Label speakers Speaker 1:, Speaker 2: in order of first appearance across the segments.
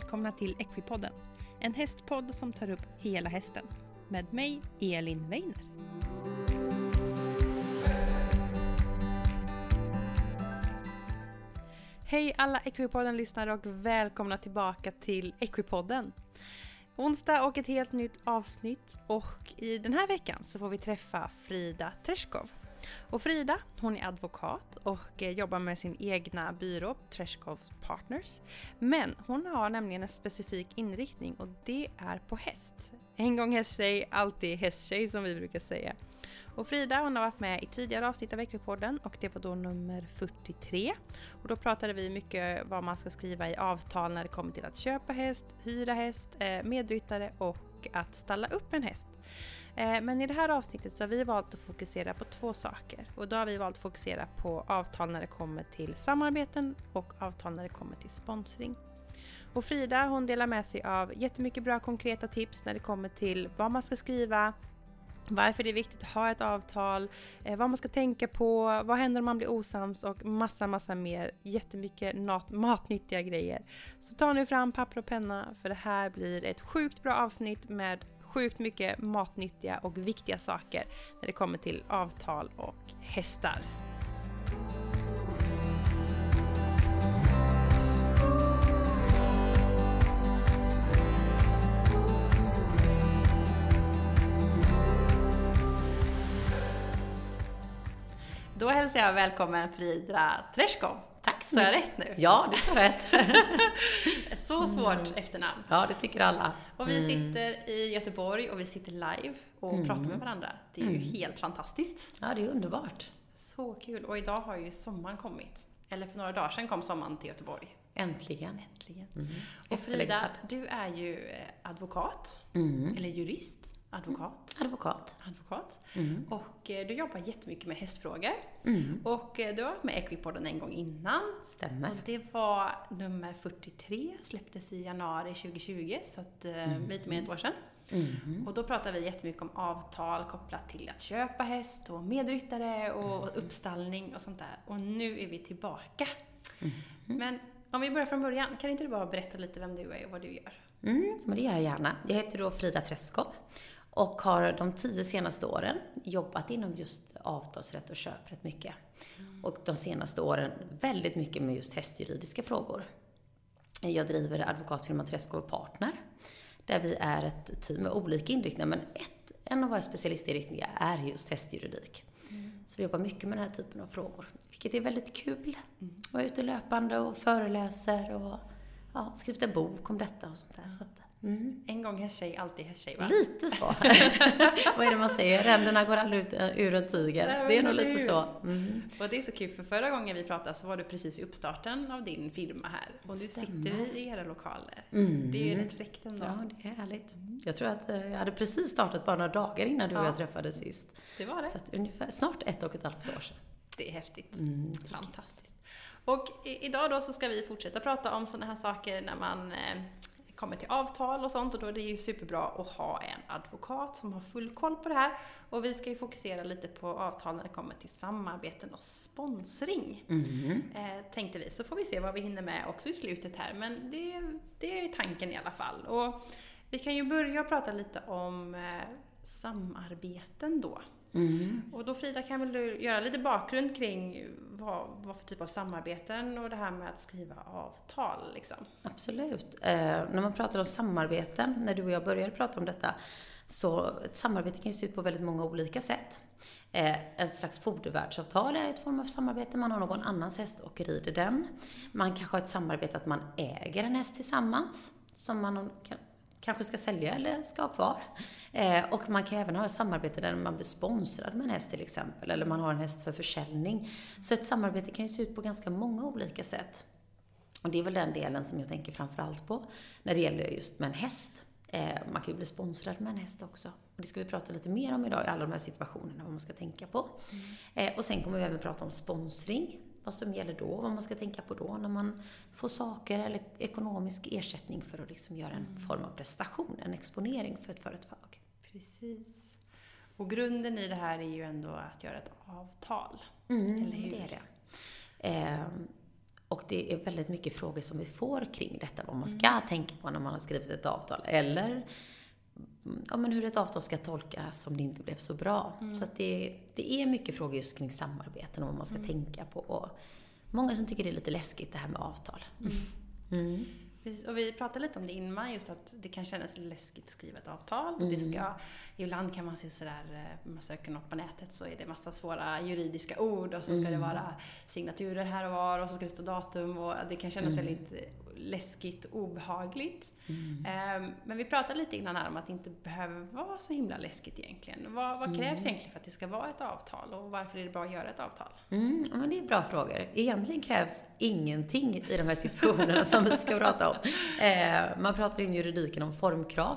Speaker 1: välkomna till Equipodden. En hästpodd som tar upp hela hästen. Med mig, Elin Weiner. Hej alla Equipodden-lyssnare och välkomna tillbaka till Equipodden. Onsdag och ett helt nytt avsnitt och i den här veckan så får vi träffa Frida Treskov. Och Frida, hon är advokat och eh, jobbar med sin egna byrå, Treskov Partners. Men hon har nämligen en specifik inriktning och det är på häst. En gång hästtjej, alltid hästtjej som vi brukar säga. Och Frida hon har varit med i tidigare avsnitt av Veckopodden och det var då nummer 43. Och då pratade vi mycket vad man ska skriva i avtal när det kommer till att köpa häst, hyra häst, eh, medryttare och att stalla upp en häst. Eh, men i det här avsnittet så har vi valt att fokusera på två saker. Och då har vi valt att fokusera på avtal när det kommer till samarbeten och avtal när det kommer till sponsring. Och Frida hon delar med sig av jättemycket bra konkreta tips när det kommer till vad man ska skriva, varför det är viktigt att ha ett avtal, eh, vad man ska tänka på, vad händer om man blir osams och massa, massa mer. Jättemycket nat- matnyttiga grejer. Så ta nu fram papper och penna för det här blir ett sjukt bra avsnitt med sjukt mycket matnyttiga och viktiga saker när det kommer till avtal och hästar. Då hälsar jag välkommen Frida Treskov.
Speaker 2: Så
Speaker 1: jag rätt nu?
Speaker 2: Ja, det är rätt.
Speaker 1: Så svårt efternamn.
Speaker 2: Ja, det tycker alla.
Speaker 1: Och vi sitter i Göteborg och vi sitter live och pratar med varandra. Det är ju helt fantastiskt.
Speaker 2: Ja, det är underbart.
Speaker 1: Så kul. Och idag har ju sommaren kommit. Eller för några dagar sedan kom sommaren till Göteborg.
Speaker 2: Äntligen.
Speaker 1: Äntligen.
Speaker 2: Mm.
Speaker 1: Och Frida, du är ju eh, advokat.
Speaker 2: Mm.
Speaker 1: Eller jurist. Advokat.
Speaker 2: Advokat.
Speaker 1: Advokat.
Speaker 2: Mm.
Speaker 1: Och eh, du jobbar jättemycket med hästfrågor.
Speaker 2: Mm.
Speaker 1: Och eh, du har varit med i Equipodden en gång innan.
Speaker 2: Stämmer.
Speaker 1: Och det var nummer 43, släpptes i januari 2020, så att, eh, lite mer än ett år sedan.
Speaker 2: Mm.
Speaker 1: Och då pratar vi jättemycket om avtal kopplat till att köpa häst och medryttare och uppstallning och sånt där. Och nu är vi tillbaka. Men om vi börjar från början, kan inte du bara berätta lite vem du är och vad du gör?
Speaker 2: Mm, men det gör jag gärna. Jag heter då Frida Treskov och har de tio senaste åren jobbat inom just avtalsrätt och köprätt mycket. Och de senaste åren väldigt mycket med just hästjuridiska frågor. Jag driver advokatfirman Treskov Partner, där vi är ett team med olika inriktningar, men ett, en av våra specialistinriktningar är just hästjuridik. Så vi jobbar mycket med den här typen av frågor, vilket är väldigt kul. Och är ute löpande och föreläser och ja, skrivit en bok om detta och sånt där. Så att, mm.
Speaker 1: En gång hästtjej, alltid hästtjej va?
Speaker 2: Lite så. Vad är det man säger? Ränderna går aldrig ut eh, ur en tiger.
Speaker 1: Nej,
Speaker 2: det är nog lite så. Mm.
Speaker 1: Och det är så kul för förra gången vi pratade så var du precis i uppstarten av din firma här. Och nu sitter vi i era lokaler.
Speaker 2: Mm.
Speaker 1: Det är ju rätt fräckt ändå.
Speaker 2: Ja, det är härligt. Jag tror att eh, jag hade precis startat bara några dagar innan du och
Speaker 1: Ja.
Speaker 2: jag träffades sist.
Speaker 1: Det var det.
Speaker 2: Så ungefär, snart ett och ett halvt år sedan.
Speaker 1: Det är häftigt.
Speaker 2: Mm.
Speaker 1: Fantastiskt. Och idag då så ska vi fortsätta prata om sådana här saker när man eh, kommer till avtal och sånt och då är det ju superbra att ha en advokat som har full koll på det här. Och vi ska ju fokusera lite på avtal när det kommer till samarbeten och sponsring.
Speaker 2: Mm.
Speaker 1: Eh, tänkte vi, så får vi se vad vi hinner med också i slutet här. Men det, det är tanken i alla fall. Och vi kan ju börja prata lite om eh, samarbeten då.
Speaker 2: Mm.
Speaker 1: Och då Frida kan väl du göra lite bakgrund kring vad, vad för typ av samarbeten och det här med att skriva avtal liksom.
Speaker 2: Absolut. Eh, när man pratar om samarbeten, när du och jag började prata om detta, så ett samarbete kan ju se ut på väldigt många olika sätt. Eh, ett slags fodervärdsavtal är ett form av samarbete. Man har någon annans häst och rider den. Man kanske har ett samarbete att man äger en häst tillsammans, som man kan, kanske ska sälja eller ska ha kvar. Eh, och man kan även ha ett samarbete där man blir sponsrad med en häst till exempel, eller man har en häst för försäljning. Så ett samarbete kan ju se ut på ganska många olika sätt. Och det är väl den delen som jag tänker framför allt på när det gäller just med en häst. Eh, man kan ju bli sponsrad med en häst också. Och det ska vi prata lite mer om idag i alla de här situationerna, vad man ska tänka på. Eh, och sen kommer vi även prata om sponsring, vad som gäller då, vad man ska tänka på då när man får saker eller ekonomisk ersättning för att liksom göra en form av prestation, en exponering för ett företag.
Speaker 1: Precis. Och grunden i det här är ju ändå att göra ett avtal.
Speaker 2: Mm,
Speaker 1: Eller hur?
Speaker 2: det är det. Eh, Och det är väldigt mycket frågor som vi får kring detta, vad man ska mm. tänka på när man har skrivit ett avtal. Eller ja, men hur ett avtal ska tolkas om det inte blev så bra. Mm. Så att det, det är mycket frågor just kring samarbeten och vad man ska mm. tänka på. Och många som tycker det är lite läskigt det här med avtal.
Speaker 1: Precis, och vi pratade lite om det innan, just att det kan kännas lite läskigt att skriva ett avtal. Mm. Det ska, ibland kan man se sådär, eh, man söker något på nätet så är det massa svåra juridiska ord och så ska mm. det vara signaturer här och var och så ska det stå datum och det kan kännas mm. väldigt läskigt, obehagligt. Mm. Ehm, men vi pratade lite innan här om att det inte behöver vara så himla läskigt egentligen. Vad, vad krävs mm. egentligen för att det ska vara ett avtal och varför är det bra att göra ett avtal?
Speaker 2: Mm, men det är bra frågor. Egentligen krävs ingenting i de här situationerna som vi ska prata om. Ehm, man pratar inom juridiken om formkrav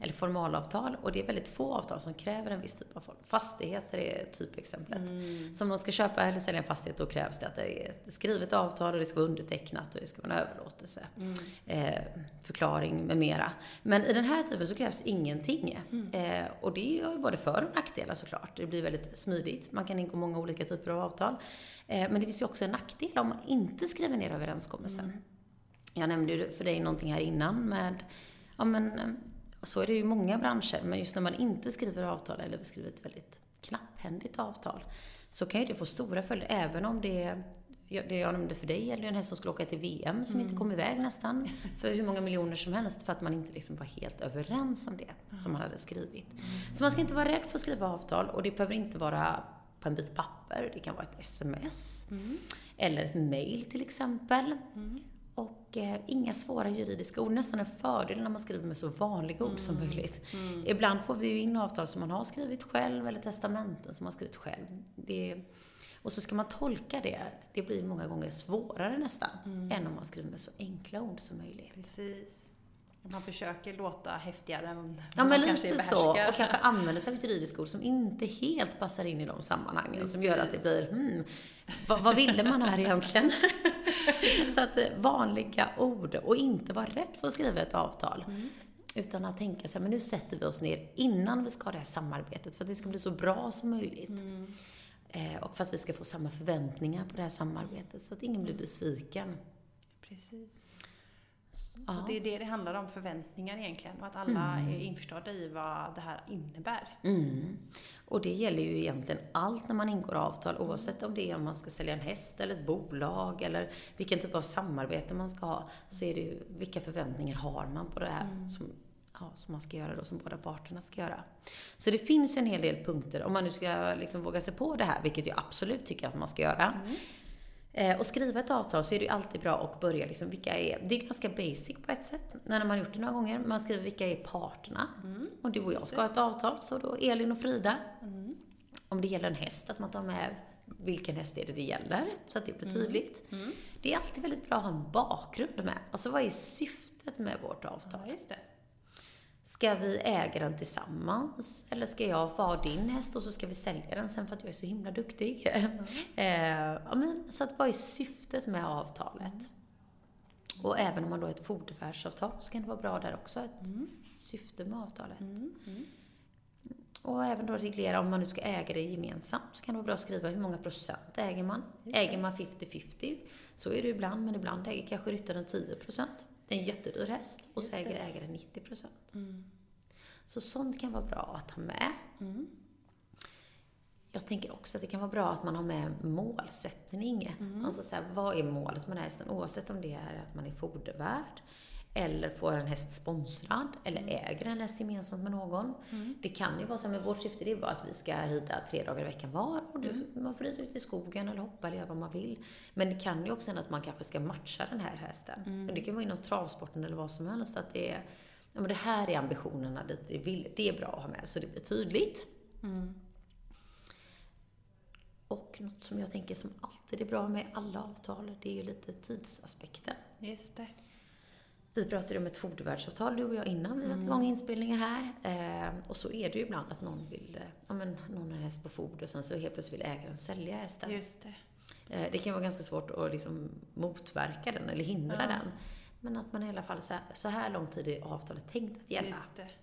Speaker 2: eller formalavtal. Och det är väldigt få avtal som kräver en viss typ av form. Fastigheter är typexemplet. Mm. Så om man ska köpa eller sälja en fastighet då krävs det att det är ett skrivet avtal och det ska vara undertecknat och det ska vara en överlåtelse. Mm. Eh, förklaring med mera. Men i den här typen så krävs ingenting. Mm. Eh, och det har ju både för och nackdelar såklart. Det blir väldigt smidigt. Man kan ingå många olika typer av avtal. Eh, men det finns ju också en nackdel om man inte skriver ner överenskommelsen. Mm. Jag nämnde ju för dig någonting här innan med ja, men, och så är det ju i många branscher, men just när man inte skriver avtal eller skriver ett väldigt knapphändigt avtal så kan ju det få stora följder, även om det det jag nämnde för dig gäller ju en häst som skulle åka till VM som mm. inte kom iväg nästan för hur många miljoner som helst för att man inte liksom var helt överens om det mm. som man hade skrivit. Mm. Så man ska inte vara rädd för att skriva avtal och det behöver inte vara på en bit papper, det kan vara ett sms mm. eller ett mail till exempel. Och eh, inga svåra juridiska ord, nästan en fördel när man skriver med så vanliga ord mm. som möjligt. Mm. Ibland får vi ju in avtal som man har skrivit själv eller testamenten som man har skrivit själv. Det, och så ska man tolka det. Det blir många gånger svårare nästan, mm. än om man skriver med så enkla ord som möjligt.
Speaker 1: Precis. Man försöker låta häftigare än
Speaker 2: Ja, men lite så. Och kanske använder sig av ett juridiskt ord som inte helt passar in i de sammanhangen. Precis. Som gör att det blir, hmm, vad, vad ville man här egentligen? så att eh, vanliga ord och inte vara rädd för att skriva ett avtal. Mm. Utan att tänka sig, men nu sätter vi oss ner innan vi ska ha det här samarbetet för att det ska bli så bra som möjligt. Mm. Eh, och för att vi ska få samma förväntningar på det här samarbetet så att ingen blir besviken.
Speaker 1: Precis. Och det är det det handlar om, förväntningar egentligen. Och att alla mm. är införstådda i vad det här innebär.
Speaker 2: Mm. Och det gäller ju egentligen allt när man ingår avtal, oavsett om det är om man ska sälja en häst eller ett bolag eller vilken typ av samarbete man ska ha. Så är det ju, vilka förväntningar har man på det här mm. som, ja, som man ska göra då, som båda parterna ska göra. Så det finns en hel del punkter, om man nu ska liksom våga sig på det här, vilket jag absolut tycker att man ska göra. Mm Eh, och skriva ett avtal så är det ju alltid bra att börja liksom, vilka är, det är ganska basic på ett sätt, när man har gjort det några gånger. Man skriver vilka är parterna. Mm. Och du och jag ska ha ett avtal, så då Elin och Frida. Mm. Om det gäller en häst, att man tar med vilken häst är det det gäller, så att det blir mm. tydligt. Mm. Det är alltid väldigt bra att ha en bakgrund med. Alltså vad är syftet med vårt avtal?
Speaker 1: Ja.
Speaker 2: Ska vi äga den tillsammans? Eller ska jag få ha din häst och så ska vi sälja den sen för att jag är så himla duktig? Mm. eh, ja, men, så att vad är syftet med avtalet? Mm. Och även om man då har ett fodervärdsavtal så kan det vara bra där också, ett mm. syfte med avtalet. Mm. Mm. Och även då reglera om man nu ska äga det gemensamt så kan det vara bra att skriva hur många procent äger man. Äger man 50-50 så är det ibland, men ibland äger kanske ryttaren 10 procent en jättedyr häst och så äger ägaren 90 procent. Mm. Så sånt kan vara bra att ha med. Mm. Jag tänker också att det kan vara bra att man har med målsättning. Mm. Alltså så här, vad är målet med den här hästen? Oavsett om det är att man är fodervärd, eller får en häst sponsrad, eller mm. äger en häst gemensamt med någon. Mm. Det kan ju vara så, men vårt syfte det är bara att vi ska rida tre dagar i veckan var och du, mm. man får rida ut i skogen eller hoppa eller göra vad man vill. Men det kan ju också hända att man kanske ska matcha den här hästen. Mm. Och det kan vara inom travsporten eller vad som helst, att det är, ja men det här är ambitionerna dit vi vill. Det är bra att ha med, så det blir tydligt. Mm. Och något som jag tänker som alltid är bra med alla avtal, det är ju lite tidsaspekten.
Speaker 1: Just det.
Speaker 2: Vi pratade om ett fodervärdsavtal du och jag innan vi satte igång mm. inspelningen här. Eh, och så är det ju ibland att någon vill, eh, ja men någon har en häst på foder och sen så helt plötsligt vill ägaren sälja hästen.
Speaker 1: Just det.
Speaker 2: Eh, det kan vara ganska svårt att liksom motverka den eller hindra ja. den. Men att man i alla fall, så här, så här lång tid är avtalet tänkt att gälla.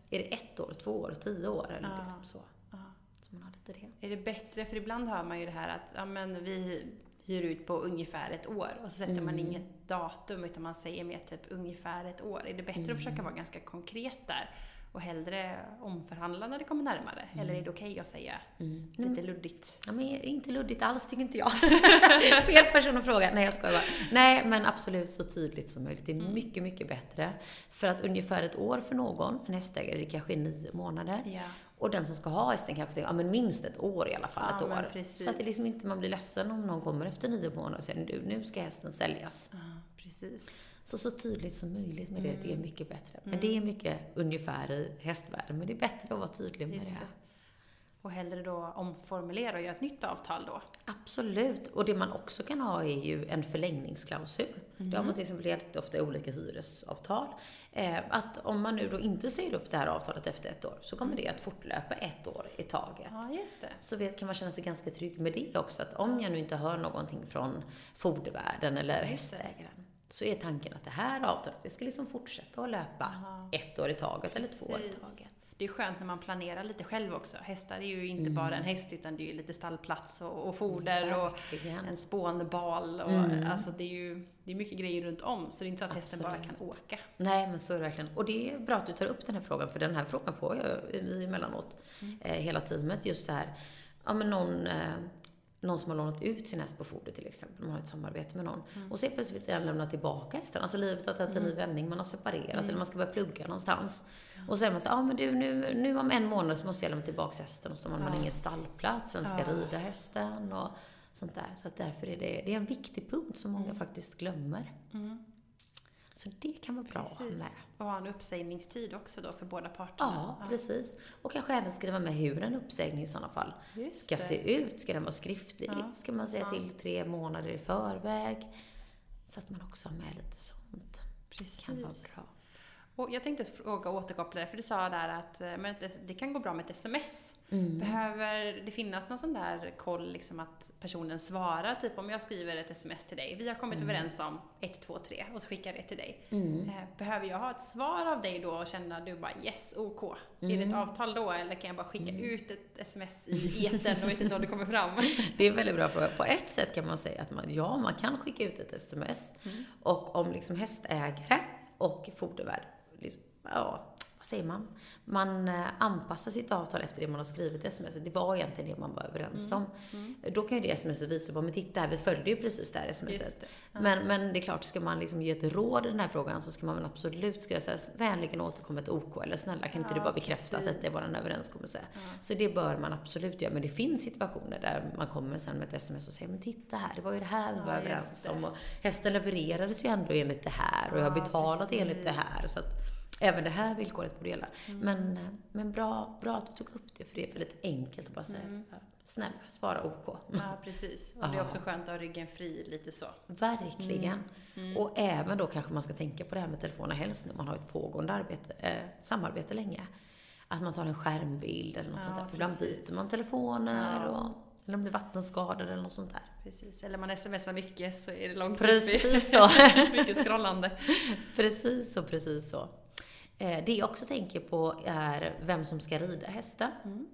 Speaker 2: Är det ett år, två år, tio år eller ja. liksom så? Ja.
Speaker 1: så man har lite det. Är det bättre, för ibland hör man ju det här att ja, men vi hyr ut på ungefär ett år och så sätter
Speaker 2: Mm.
Speaker 1: man inget datum utan man säger mer typ ungefär ett år. Är det bättre
Speaker 2: Mm.
Speaker 1: att försöka vara ganska konkret där och hellre omförhandla när det kommer närmare? Eller är det okej att säga
Speaker 2: Mm.
Speaker 1: lite luddigt?
Speaker 2: Ja, men inte luddigt alls tycker inte jag. Fel person att fråga. Nej, jag skojar bara. Nej, men absolut så tydligt som möjligt. Det är
Speaker 1: Mm.
Speaker 2: mycket, mycket bättre. För att ungefär ett år för någon, en hästägare, det kanske är nio månader.
Speaker 1: Ja.
Speaker 2: Och den som ska ha hästen kanske tänker, ja men minst ett år i alla fall,
Speaker 1: Ja,
Speaker 2: ett år.
Speaker 1: precis.
Speaker 2: Så att det liksom inte man blir ledsen om någon kommer efter nio månader och säger, du, nu ska hästen säljas.
Speaker 1: Ja, precis.
Speaker 2: Så, så tydligt som möjligt med det,
Speaker 1: Mm.
Speaker 2: det är mycket bättre. Men det är mycket ungefär i hästvärlden, men det är bättre att vara tydlig med
Speaker 1: Just
Speaker 2: det.
Speaker 1: det. Och hellre då omformulera och göra ett nytt avtal då.
Speaker 2: Absolut. Och det man också kan ha är ju en förlängningsklausul. Det har man till exempel jätteofta i olika hyresavtal. Eh, att om man nu då inte säger upp det här avtalet efter ett år, så kommer det att fortlöpa ett år i taget.
Speaker 1: Ja, just det.
Speaker 2: Så vet, kan man känna sig ganska trygg med det också, att om jag nu inte hör någonting från fodervärden eller hästägaren, så är tanken att det här avtalet, det ska liksom fortsätta att löpa
Speaker 1: Aha.
Speaker 2: ett år i taget eller två år i taget.
Speaker 1: Det är skönt när man planerar lite själv också. Hästar är ju inte
Speaker 2: Mm.
Speaker 1: bara en häst utan det är ju lite stallplats och, och foder och en spånbal och
Speaker 2: Mm.
Speaker 1: alltså det är ju det är mycket grejer runt om så det är inte så att hästen bara kan åka.
Speaker 2: Nej, men så är det verkligen. Och det är bra att du tar upp den här frågan, för den här frågan får jag emellanåt,
Speaker 1: Mm.
Speaker 2: eh, hela teamet. Just så här, ja men någon, eh, någon som har lånat ut sin häst på foder till exempel, man har ett samarbete med någon.
Speaker 1: Mm.
Speaker 2: Och så plötsligt den lämna tillbaka hästen. Alltså livet har tagit en ny vändning, man har separerat
Speaker 1: Mm.
Speaker 2: eller man ska börja plugga någonstans. Och så säger man så ja men du nu, nu om en månad så måste jag lämna tillbaka hästen. Och så har man
Speaker 1: Ja.
Speaker 2: ingen stallplats, vem ska
Speaker 1: Ja.
Speaker 2: rida hästen och sånt där. Så att därför är det, det är en viktig punkt som många faktiskt glömmer.
Speaker 1: Mm.
Speaker 2: Så det kan vara bra
Speaker 1: Precis.
Speaker 2: med.
Speaker 1: Och ha en uppsägningstid också då för båda parterna.
Speaker 2: Ja, precis. Och kanske även skriva med hur en uppsägning i sådana fall
Speaker 1: Just
Speaker 2: ska
Speaker 1: det.
Speaker 2: se ut. Ska den vara skriftlig?
Speaker 1: Ja.
Speaker 2: Ska man säga
Speaker 1: Ja.
Speaker 2: till tre månader i förväg? Så att man också har med lite sånt.
Speaker 1: Precis.
Speaker 2: kan vara bra.
Speaker 1: Och jag tänkte fråga och återkoppla där, för du sa där att eh, men det, det kan gå bra med ett sms.
Speaker 2: Mm.
Speaker 1: Behöver det finnas någon sån där koll, liksom att personen svarar? Typ om jag skriver ett sms till dig, vi har kommit överens om 1, 2, 3 och så skickar jag det till dig.
Speaker 2: Mm.
Speaker 1: Eh, Behöver jag ha ett svar av dig då och känna du bara yes, OK? Är det
Speaker 2: Mm.
Speaker 1: ett avtal då eller kan jag bara skicka ut ett sms i etern och vet inte om det kommer fram?
Speaker 2: Det är en väldigt bra fråga. På ett sätt kan man säga att man, ja, man kan skicka ut ett sms.
Speaker 1: Mm.
Speaker 2: Och om liksom hästägare och fodervärd, liksom, ja, vad säger man? Man eh, anpassar sitt avtal efter det man har skrivit i sms. Det var egentligen det man var överens om. Då kan ju det sms visa på, men titta här, vi följde ju precis det här sms.
Speaker 1: Det. Ja.
Speaker 2: Men, men det är klart, ska man liksom ge ett råd i den här frågan så ska man väl absolut skriva så här, vänligen återkomma ett OK, eller snälla kan inte
Speaker 1: Ja,
Speaker 2: du bara bekräfta
Speaker 1: precis.
Speaker 2: att detta är vår överenskommelse?
Speaker 1: Ja.
Speaker 2: Så det bör man absolut göra. Men det finns situationer där man kommer sen med ett sms och säger, men titta här, det var ju det här vi var överens
Speaker 1: det.
Speaker 2: om. Och hästen levererades ju ändå enligt det här och jag har betalat
Speaker 1: precis.
Speaker 2: enligt det här. Så att även det här villkoret borde gälla.
Speaker 1: Mm.
Speaker 2: Men, men bra, bra att du tog upp det, för det är väldigt enkelt att bara säga,
Speaker 1: Mm.
Speaker 2: snälla, svara OK.
Speaker 1: Ja, precis. Och det är också skönt att ha ryggen fri lite så.
Speaker 2: Verkligen.
Speaker 1: Mm.
Speaker 2: Och även då kanske man ska tänka på det här med telefoner, helst när man har ett pågående arbete, eh, samarbete länge. Att man tar en skärmbild eller något
Speaker 1: Ja,
Speaker 2: sånt där. För ibland
Speaker 1: precis.
Speaker 2: byter man telefoner
Speaker 1: Ja.
Speaker 2: och, eller om det blir vattenskador eller något sånt där.
Speaker 1: Precis. Eller man smsar mycket så är det långt
Speaker 2: Precis
Speaker 1: upp i.
Speaker 2: så.
Speaker 1: mycket scrollande.
Speaker 2: Precis så, precis så. Eh, det jag också tänker på är vem som ska rida hästen.
Speaker 1: Mm.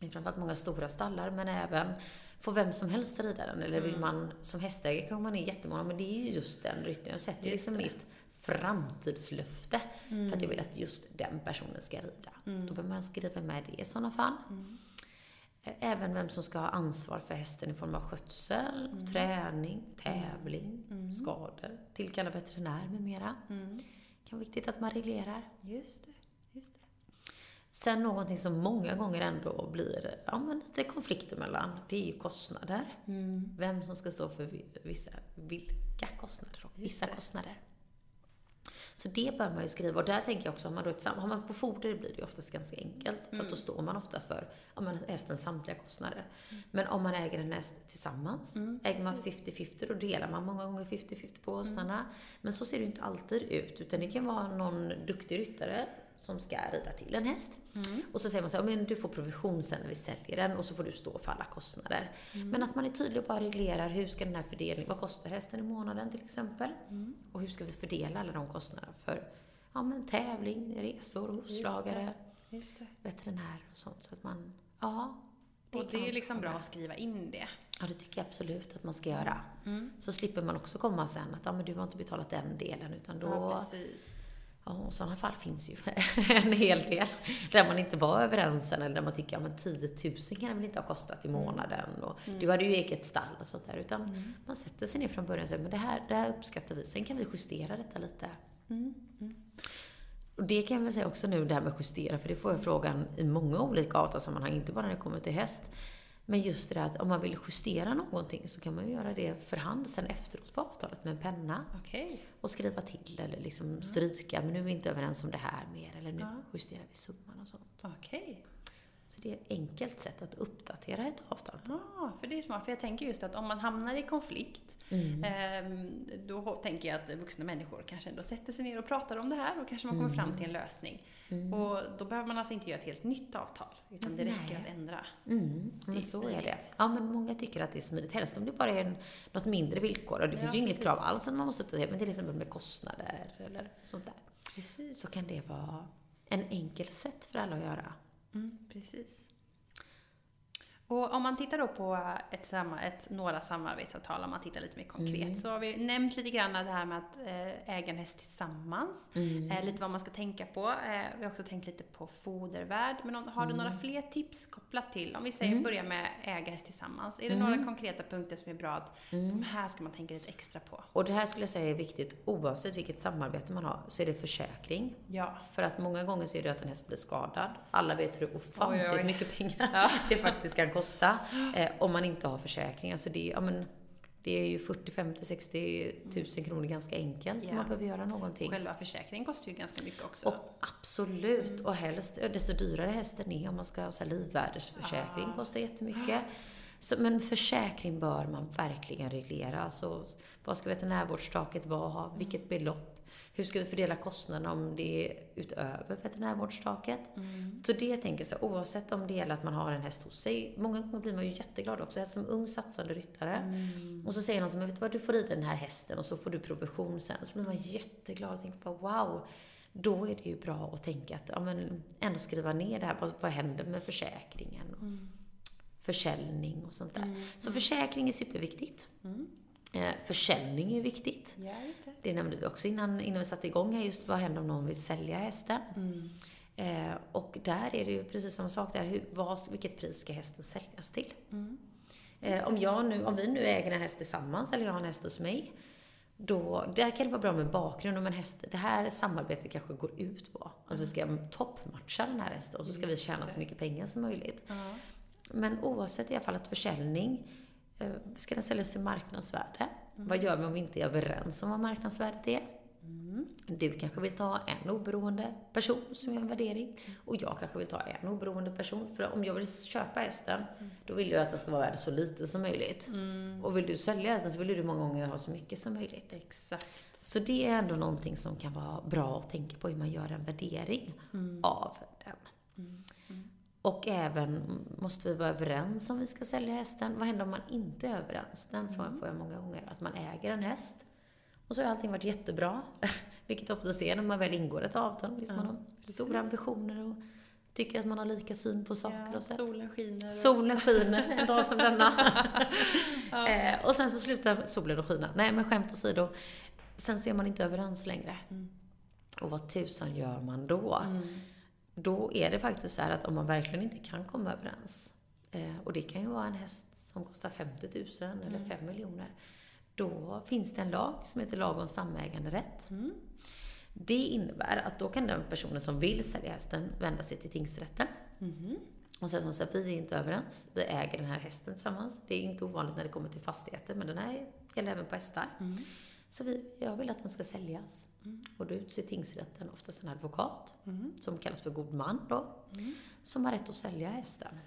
Speaker 2: Det är framförallt många stora stallar, men även får vem som helst rida den. Eller vill
Speaker 1: Mm.
Speaker 2: man som hästägare kanske man är jättemånga, men det är ju just den ryttaren. Jag sätter liksom
Speaker 1: det.
Speaker 2: mitt framtidslöfte för att jag vill att just den personen ska rida.
Speaker 1: Mm.
Speaker 2: Då behöver man skriva med det i sådana fall.
Speaker 1: Mm.
Speaker 2: Eh, Även vem som ska ha ansvar för hästen i form av skötsel,
Speaker 1: Mm.
Speaker 2: träning, tävling,
Speaker 1: Mm.
Speaker 2: skador, tillkalla veterinär med mera. Kan vara viktigt att man reglerar.
Speaker 1: Just det. Just det.
Speaker 2: Sen någonting som många gånger ändå blir ja, men lite konflikter mellan, det är ju kostnader.
Speaker 1: Mm.
Speaker 2: Vem som ska stå för vi- vissa, vilka kostnader och vissa kostnader. Så det bör man ju skriva. Och där tänker jag också, har man, då ett, har man på foder blir det ju oftast ganska enkelt. För att
Speaker 1: Mm.
Speaker 2: då står man ofta för ja, men hästens samtliga kostnader. Men om man äger en häst tillsammans,
Speaker 1: Mm,
Speaker 2: äger man
Speaker 1: precis.
Speaker 2: 50-50, då delar man många gånger 50-50 på kostnaderna. Men så ser det ju inte alltid ut. Utan det kan vara någon duktig ryttare som ska rida till en häst.
Speaker 1: Mm.
Speaker 2: Och så säger man så här, men du får provision sen när vi säljer den och så får du stå för alla kostnader.
Speaker 1: Mm.
Speaker 2: Men att man är tydlig och bara reglerar hur ska den här fördelningen, vad kostar hästen i månaden till exempel?
Speaker 1: Mm.
Speaker 2: Och hur ska vi fördela alla de kostnaderna för ja, men tävling, resor, hovslagare,
Speaker 1: det.
Speaker 2: veterinär och sånt. Så att man, ja.
Speaker 1: Och
Speaker 2: kan
Speaker 1: det är liksom bra att skriva in det.
Speaker 2: Ja, det tycker jag absolut att man ska göra.
Speaker 1: Mm.
Speaker 2: Så slipper man också komma sen att, ja men du har inte betalat den delen, utan då...
Speaker 1: Ja.
Speaker 2: Ja, och sådana fall finns ju en hel del. Där man inte var överens eller där man tycker, ja men 10 000 kan det väl inte ha kostat i månaden. Och Du hade ju eget stall och sånt där. Utan man sätter sig ner från början och säger, men det här, det här uppskattar vi. Sen kan vi justera detta lite.
Speaker 1: Mm.
Speaker 2: Och det kan jag väl säga också nu, det här med justera, för det får jag frågan i många olika avtalssammanhang, inte bara när det kommer till häst. Men just det där att om man vill justera någonting så kan man ju göra det för hand sen efteråt på avtalet med en penna.
Speaker 1: Okej.
Speaker 2: Och skriva till eller liksom stryka, men nu är vi inte överens om det här mer, eller nu
Speaker 1: Ja.
Speaker 2: justerar vi summan och sånt.
Speaker 1: Okej.
Speaker 2: Så det är ett enkelt sätt att uppdatera ett avtal på.
Speaker 1: Ja, för det är smart. För jag tänker just att om man hamnar i konflikt,
Speaker 2: Mm.
Speaker 1: ehm, då tänker jag att vuxna människor kanske ändå sätter sig ner och pratar om det här och kanske man kommer fram till en lösning. Och då behöver man alltså inte göra ett helt nytt avtal, utan det räcker
Speaker 2: Nej.
Speaker 1: att ändra.
Speaker 2: Mm,
Speaker 1: Det är
Speaker 2: så är det.
Speaker 1: smidigt.
Speaker 2: Ja, men många tycker att det är smidigt. Helst om det bara är en, något mindre villkor. Och det finns
Speaker 1: Ja,
Speaker 2: ju inget krav alls att man måste uppdatera, men till exempel med kostnader eller sånt där.
Speaker 1: Precis.
Speaker 2: Så kan det vara en enkel sätt för alla att göra.
Speaker 1: Mm, precis. Och om man tittar då på ett, ett, några samarbetsavtal, om man tittar lite mer konkret,
Speaker 2: Mm.
Speaker 1: så har vi nämnt lite grann det här med att eh, äga en häst tillsammans.
Speaker 2: Mm.
Speaker 1: Eh, lite vad man ska tänka på. Eh, vi har också tänkt lite på fodervärd. Men om, har du några fler tips kopplat till, om vi säger
Speaker 2: Mm.
Speaker 1: börja med äga häst tillsammans. Är det
Speaker 2: Mm.
Speaker 1: några konkreta punkter som är bra att
Speaker 2: Mm.
Speaker 1: de här ska man tänka lite extra på?
Speaker 2: Och det här skulle jag säga är viktigt oavsett vilket samarbete man har, så är det försäkring.
Speaker 1: Ja.
Speaker 2: För att många gånger så är det att en häst blir skadad. Alla vet hur ofantligt mycket pengar
Speaker 1: Ja.
Speaker 2: det faktiskt kan kosta eh, om man inte har försäkring. Alltså det, är- ja, men, det är ju 40, 50, 60 tusen kronor ganska enkelt
Speaker 1: Ja.
Speaker 2: om man behöver göra någonting.
Speaker 1: Själva försäkringen kostar ju ganska mycket också.
Speaker 2: Och absolut, och helst, desto dyrare hästen är om man ska ha så här livvärdesförsäkring,
Speaker 1: Ah.
Speaker 2: kostar jättemycket. Så, men försäkring bör man verkligen reglera. Alltså, vad ska veterinärvårdstaket vara? Vilket belopp? Hur ska vi fördela kostnaderna om det är utöver veterinärvårdstaket?
Speaker 1: Mm.
Speaker 2: Så det tänker jag oavsett om det gäller att man har en häst hos sig. Många gånger blir man ju jätteglad också, som ung satsande ryttare.
Speaker 1: Mm.
Speaker 2: Och så säger någon som, vet du vad, du får rida den här hästen och så får du provision sen. Så blir man jätteglad och tänker på, wow. Då är det ju bra att tänka att, ja men ändå skriva ner det här. Vad, vad händer med försäkringen?
Speaker 1: Mm.
Speaker 2: försäljning och sånt där.
Speaker 1: Mm.
Speaker 2: Så försäkring är superviktigt.
Speaker 1: Mm.
Speaker 2: Eh, försäljning är viktigt.
Speaker 1: Ja, det.
Speaker 2: Det nämnde vi också innan, innan vi satte igång här, just vad händer om någon vill sälja hästen?
Speaker 1: Mm.
Speaker 2: Eh, och där är det ju precis samma sak där, hur, vad, vilket pris ska hästen säljas till?
Speaker 1: Mm.
Speaker 2: Eh, om, jag nu, om vi nu äger en häst tillsammans, eller jag har en häst hos mig, då, där kan det vara bra med bakgrund om en häst, det här samarbetet kanske går ut på att vi ska toppmatcha den här hästen och så ska vi
Speaker 1: Just
Speaker 2: tjäna
Speaker 1: det.
Speaker 2: så mycket pengar som möjligt.
Speaker 1: Ja.
Speaker 2: Men oavsett i alla fall att försäljning, ska den säljas till marknadsvärde? Vad gör vi om vi inte är överens om vad marknadsvärdet är?
Speaker 1: Mm.
Speaker 2: Du kanske vill ta en oberoende person som gör en värdering och jag kanske vill ta en oberoende person. För om jag vill köpa hästen, då vill jag att den ska vara värd så lite som möjligt.
Speaker 1: Mm.
Speaker 2: Och vill du sälja hästen så vill du många gånger ha så mycket som möjligt.
Speaker 1: Exakt.
Speaker 2: Så det är ändå någonting som kan vara bra att tänka på hur man gör en värdering
Speaker 1: Mm.
Speaker 2: av.
Speaker 1: Mm. Mm.
Speaker 2: Och även, måste vi vara överens om vi ska sälja hästen? Vad händer om man inte är överens? Den frågan får jag många gånger. Att man äger en häst och så har allting varit jättebra. Vilket oftast är när man väl ingår ett avtal. Liksom
Speaker 1: Ja,
Speaker 2: man har
Speaker 1: precis.
Speaker 2: stora ambitioner och tycker att man har lika syn på saker
Speaker 1: Ja,
Speaker 2: och sätt.
Speaker 1: solen skiner. och-
Speaker 2: Solen skiner en dag som denna.
Speaker 1: Ja.
Speaker 2: eh, och sen så slutar solen att skina. Nej men skämt åsido. Sen så är man inte överens längre.
Speaker 1: Mm.
Speaker 2: Och vad tusan gör man då?
Speaker 1: Mm.
Speaker 2: Då är det faktiskt så här att om man verkligen inte kan komma överens, eh, och det kan ju vara en häst som kostar 50 000 eller
Speaker 1: Mm.
Speaker 2: 5 miljoner, då finns det en lag som heter lag om samäganderätt.
Speaker 1: Mm.
Speaker 2: Det innebär att då kan den personen som vill sälja hästen vända sig till tingsrätten
Speaker 1: Mhm.
Speaker 2: och säga som så här, vi är inte överens, vi äger den här hästen tillsammans. Det är inte ovanligt när det kommer till fastigheter, men den här gäller även på hästar.
Speaker 1: Mm.
Speaker 2: Så vi, jag vill att den ska säljas.
Speaker 1: Mm.
Speaker 2: Och då utser tingsrätten oftast en advokat,
Speaker 1: Mm.
Speaker 2: som kallas för god man då,
Speaker 1: Mm.
Speaker 2: som har rätt att sälja hästen.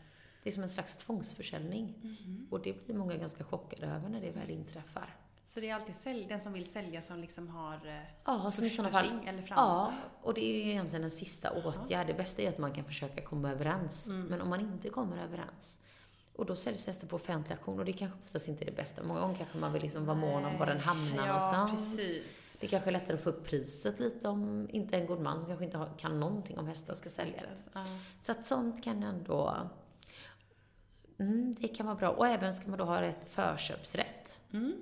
Speaker 2: Det är som en slags tvångsförsäljning.
Speaker 1: Mhm.
Speaker 2: Och det blir många ganska chockade över när det väl inträffar.
Speaker 1: Så det är alltid sälj, den som vill sälja som liksom har eh,
Speaker 2: Ja, som i sådana fall...
Speaker 1: eller fram.
Speaker 2: Ja, och det är ju egentligen en sista åtgärd. Det bästa är att man kan försöka komma överens.
Speaker 1: Mm.
Speaker 2: Men om man inte kommer överens, och då säljs hästen på offentlig auktion och det kanske oftast inte är det bästa. Många gånger kanske man vill liksom vara mån om var den hamnar
Speaker 1: ja,
Speaker 2: någonstans.
Speaker 1: precis.
Speaker 2: Det kanske är lättare att få upp priset lite om inte en god man som kanske inte kan någonting om hästar ska sälja den.
Speaker 1: Ja.
Speaker 2: Så att sånt kan ändå... Mm, det kan vara bra. Och även ska man då ha rätt förköpsrätt.
Speaker 1: Mm.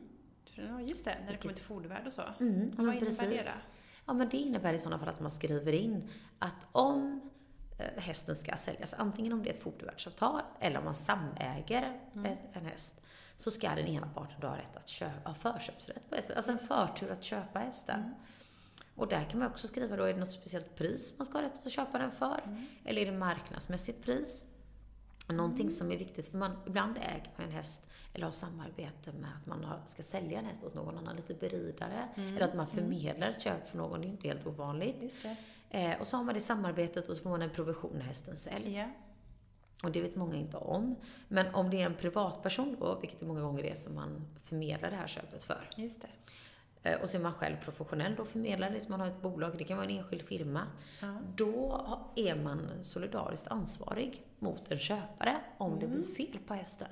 Speaker 1: Ja, just det. När det kommer till fodervärd och så.
Speaker 2: Mm,
Speaker 1: Vad innebär det då?
Speaker 2: Ja, men det innebär i sådana fall att man skriver in att om hästen ska säljas, antingen om det är ett fodervärdsavtal eller om man samäger ett, en häst, så ska den ena parten då ha rätt att köpa, ha förköpsrätt på hästen. Alltså en förtur att köpa hästen. Och där kan man också skriva då, är det något speciellt pris man ska ha rätt att köpa den för? Eller är det marknadsmässigt pris? Någonting som är viktigt, för man, ibland äger man en häst eller har samarbete med att man har, ska sälja en häst åt någon annan, lite beridare. Eller att man förmedlar ett köp för någon, det är inte helt ovanligt. Eh, och så har man det samarbetet och så får man en provision när hästen säljs.
Speaker 1: Ja.
Speaker 2: Och det vet många inte om. Men om det är en privatperson då, vilket det många gånger är som man förmedlar det här köpet för.
Speaker 1: Just det.
Speaker 2: Eh, och så är man själv professionell då förmedlar det, så man har ett bolag, det kan vara en enskild firma.
Speaker 1: Ja.
Speaker 2: Då är man solidariskt ansvarig mot en köpare om det blir fel på hästen.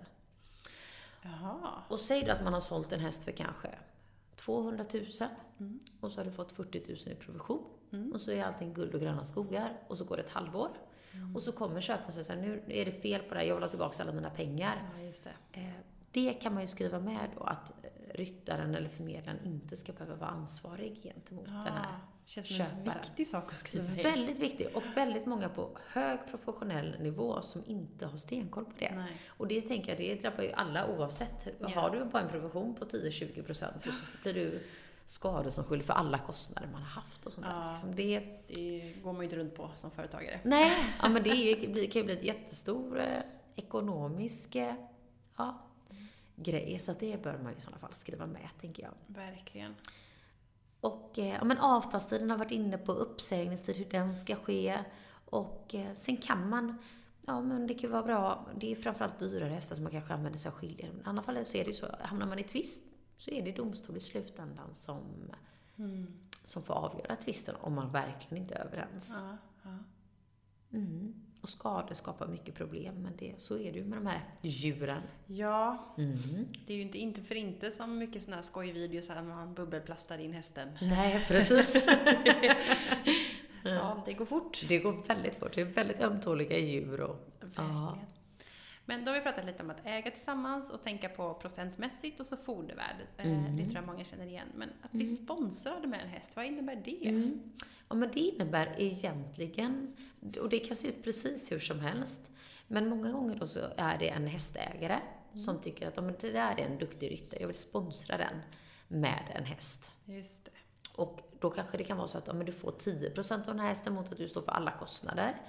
Speaker 1: Jaha.
Speaker 2: Och säg då att man har sålt en häst för kanske 200 000 och så har du fått 40 000 i provision. Och så är allting guld och gröna skogar och så går det ett halvår. Och så kommer köparen och säger nu är det fel på det här, jag vill ha tillbaka alla mina pengar.
Speaker 1: Ja, det.
Speaker 2: Eh, Det kan man ju skriva med då, att eh, ryttaren eller förmedlaren inte ska behöva vara ansvarig gentemot den här.
Speaker 1: Ja, känns som en viktig sak att skriva in.
Speaker 2: Väldigt viktigt och väldigt många på hög professionell nivå som inte har stenkoll på det.
Speaker 1: Nej.
Speaker 2: Och det tänker jag, det drabbar ju alla oavsett.
Speaker 1: Ja.
Speaker 2: Har du bara en provision på 10-20% och så blir du skadeståndsskyldig för alla kostnader man har haft och sånt där.
Speaker 1: Ja.
Speaker 2: Liksom det,
Speaker 1: Det går man ju inte runt på som företagare.
Speaker 2: nej, ja, men det är- kan ju bli ett jättestor eh, ekonomisk eh, ja, grej. Så det bör man ju i sådana fall skriva med, tänker jag.
Speaker 1: Verkligen.
Speaker 2: Och eh, ja, men avtalstiden har varit inne på uppsägningstid, hur den ska ske. Och eh, sen kan man, ja men det kan vara bra, det är framförallt dyrare hästar som man kanske använder sig av skiljer. Men i alla fall så är det ju så, hamnar man i tvist så är det domstol i slutändan som,
Speaker 1: Mm.
Speaker 2: som får avgöra tvisten om man verkligen inte är överens.
Speaker 1: Ja, ja.
Speaker 2: Mm. Och skador skapar mycket problem, men det, så är det ju med de här djuren.
Speaker 1: ja,
Speaker 2: Mm.
Speaker 1: det är ju inte, inte för inte som mycket sådana här skojvideos här man bubbelplastar in hästen.
Speaker 2: Nej, precis.
Speaker 1: Ja, det går fort.
Speaker 2: Det går väldigt fort. Det är väldigt ömtåliga djur och
Speaker 1: Verkligen. Men då har vi pratat lite om att äga tillsammans och tänka på procentmässigt och så fodervärde. Eh,
Speaker 2: Mm.
Speaker 1: Det tror jag många känner igen. Men att bli sponsrad med en häst, vad innebär det?
Speaker 2: Mm. Ja, men det innebär egentligen, och det kan se ut precis hur som helst, men många gånger då så är det en hästägare som tycker att ja, men det där är en duktig ryttare, jag vill sponsra den med en häst.
Speaker 1: Just det.
Speaker 2: Och då kanske det kan vara så att ja, men du får 10% av den här hästen mot att du står för alla kostnader.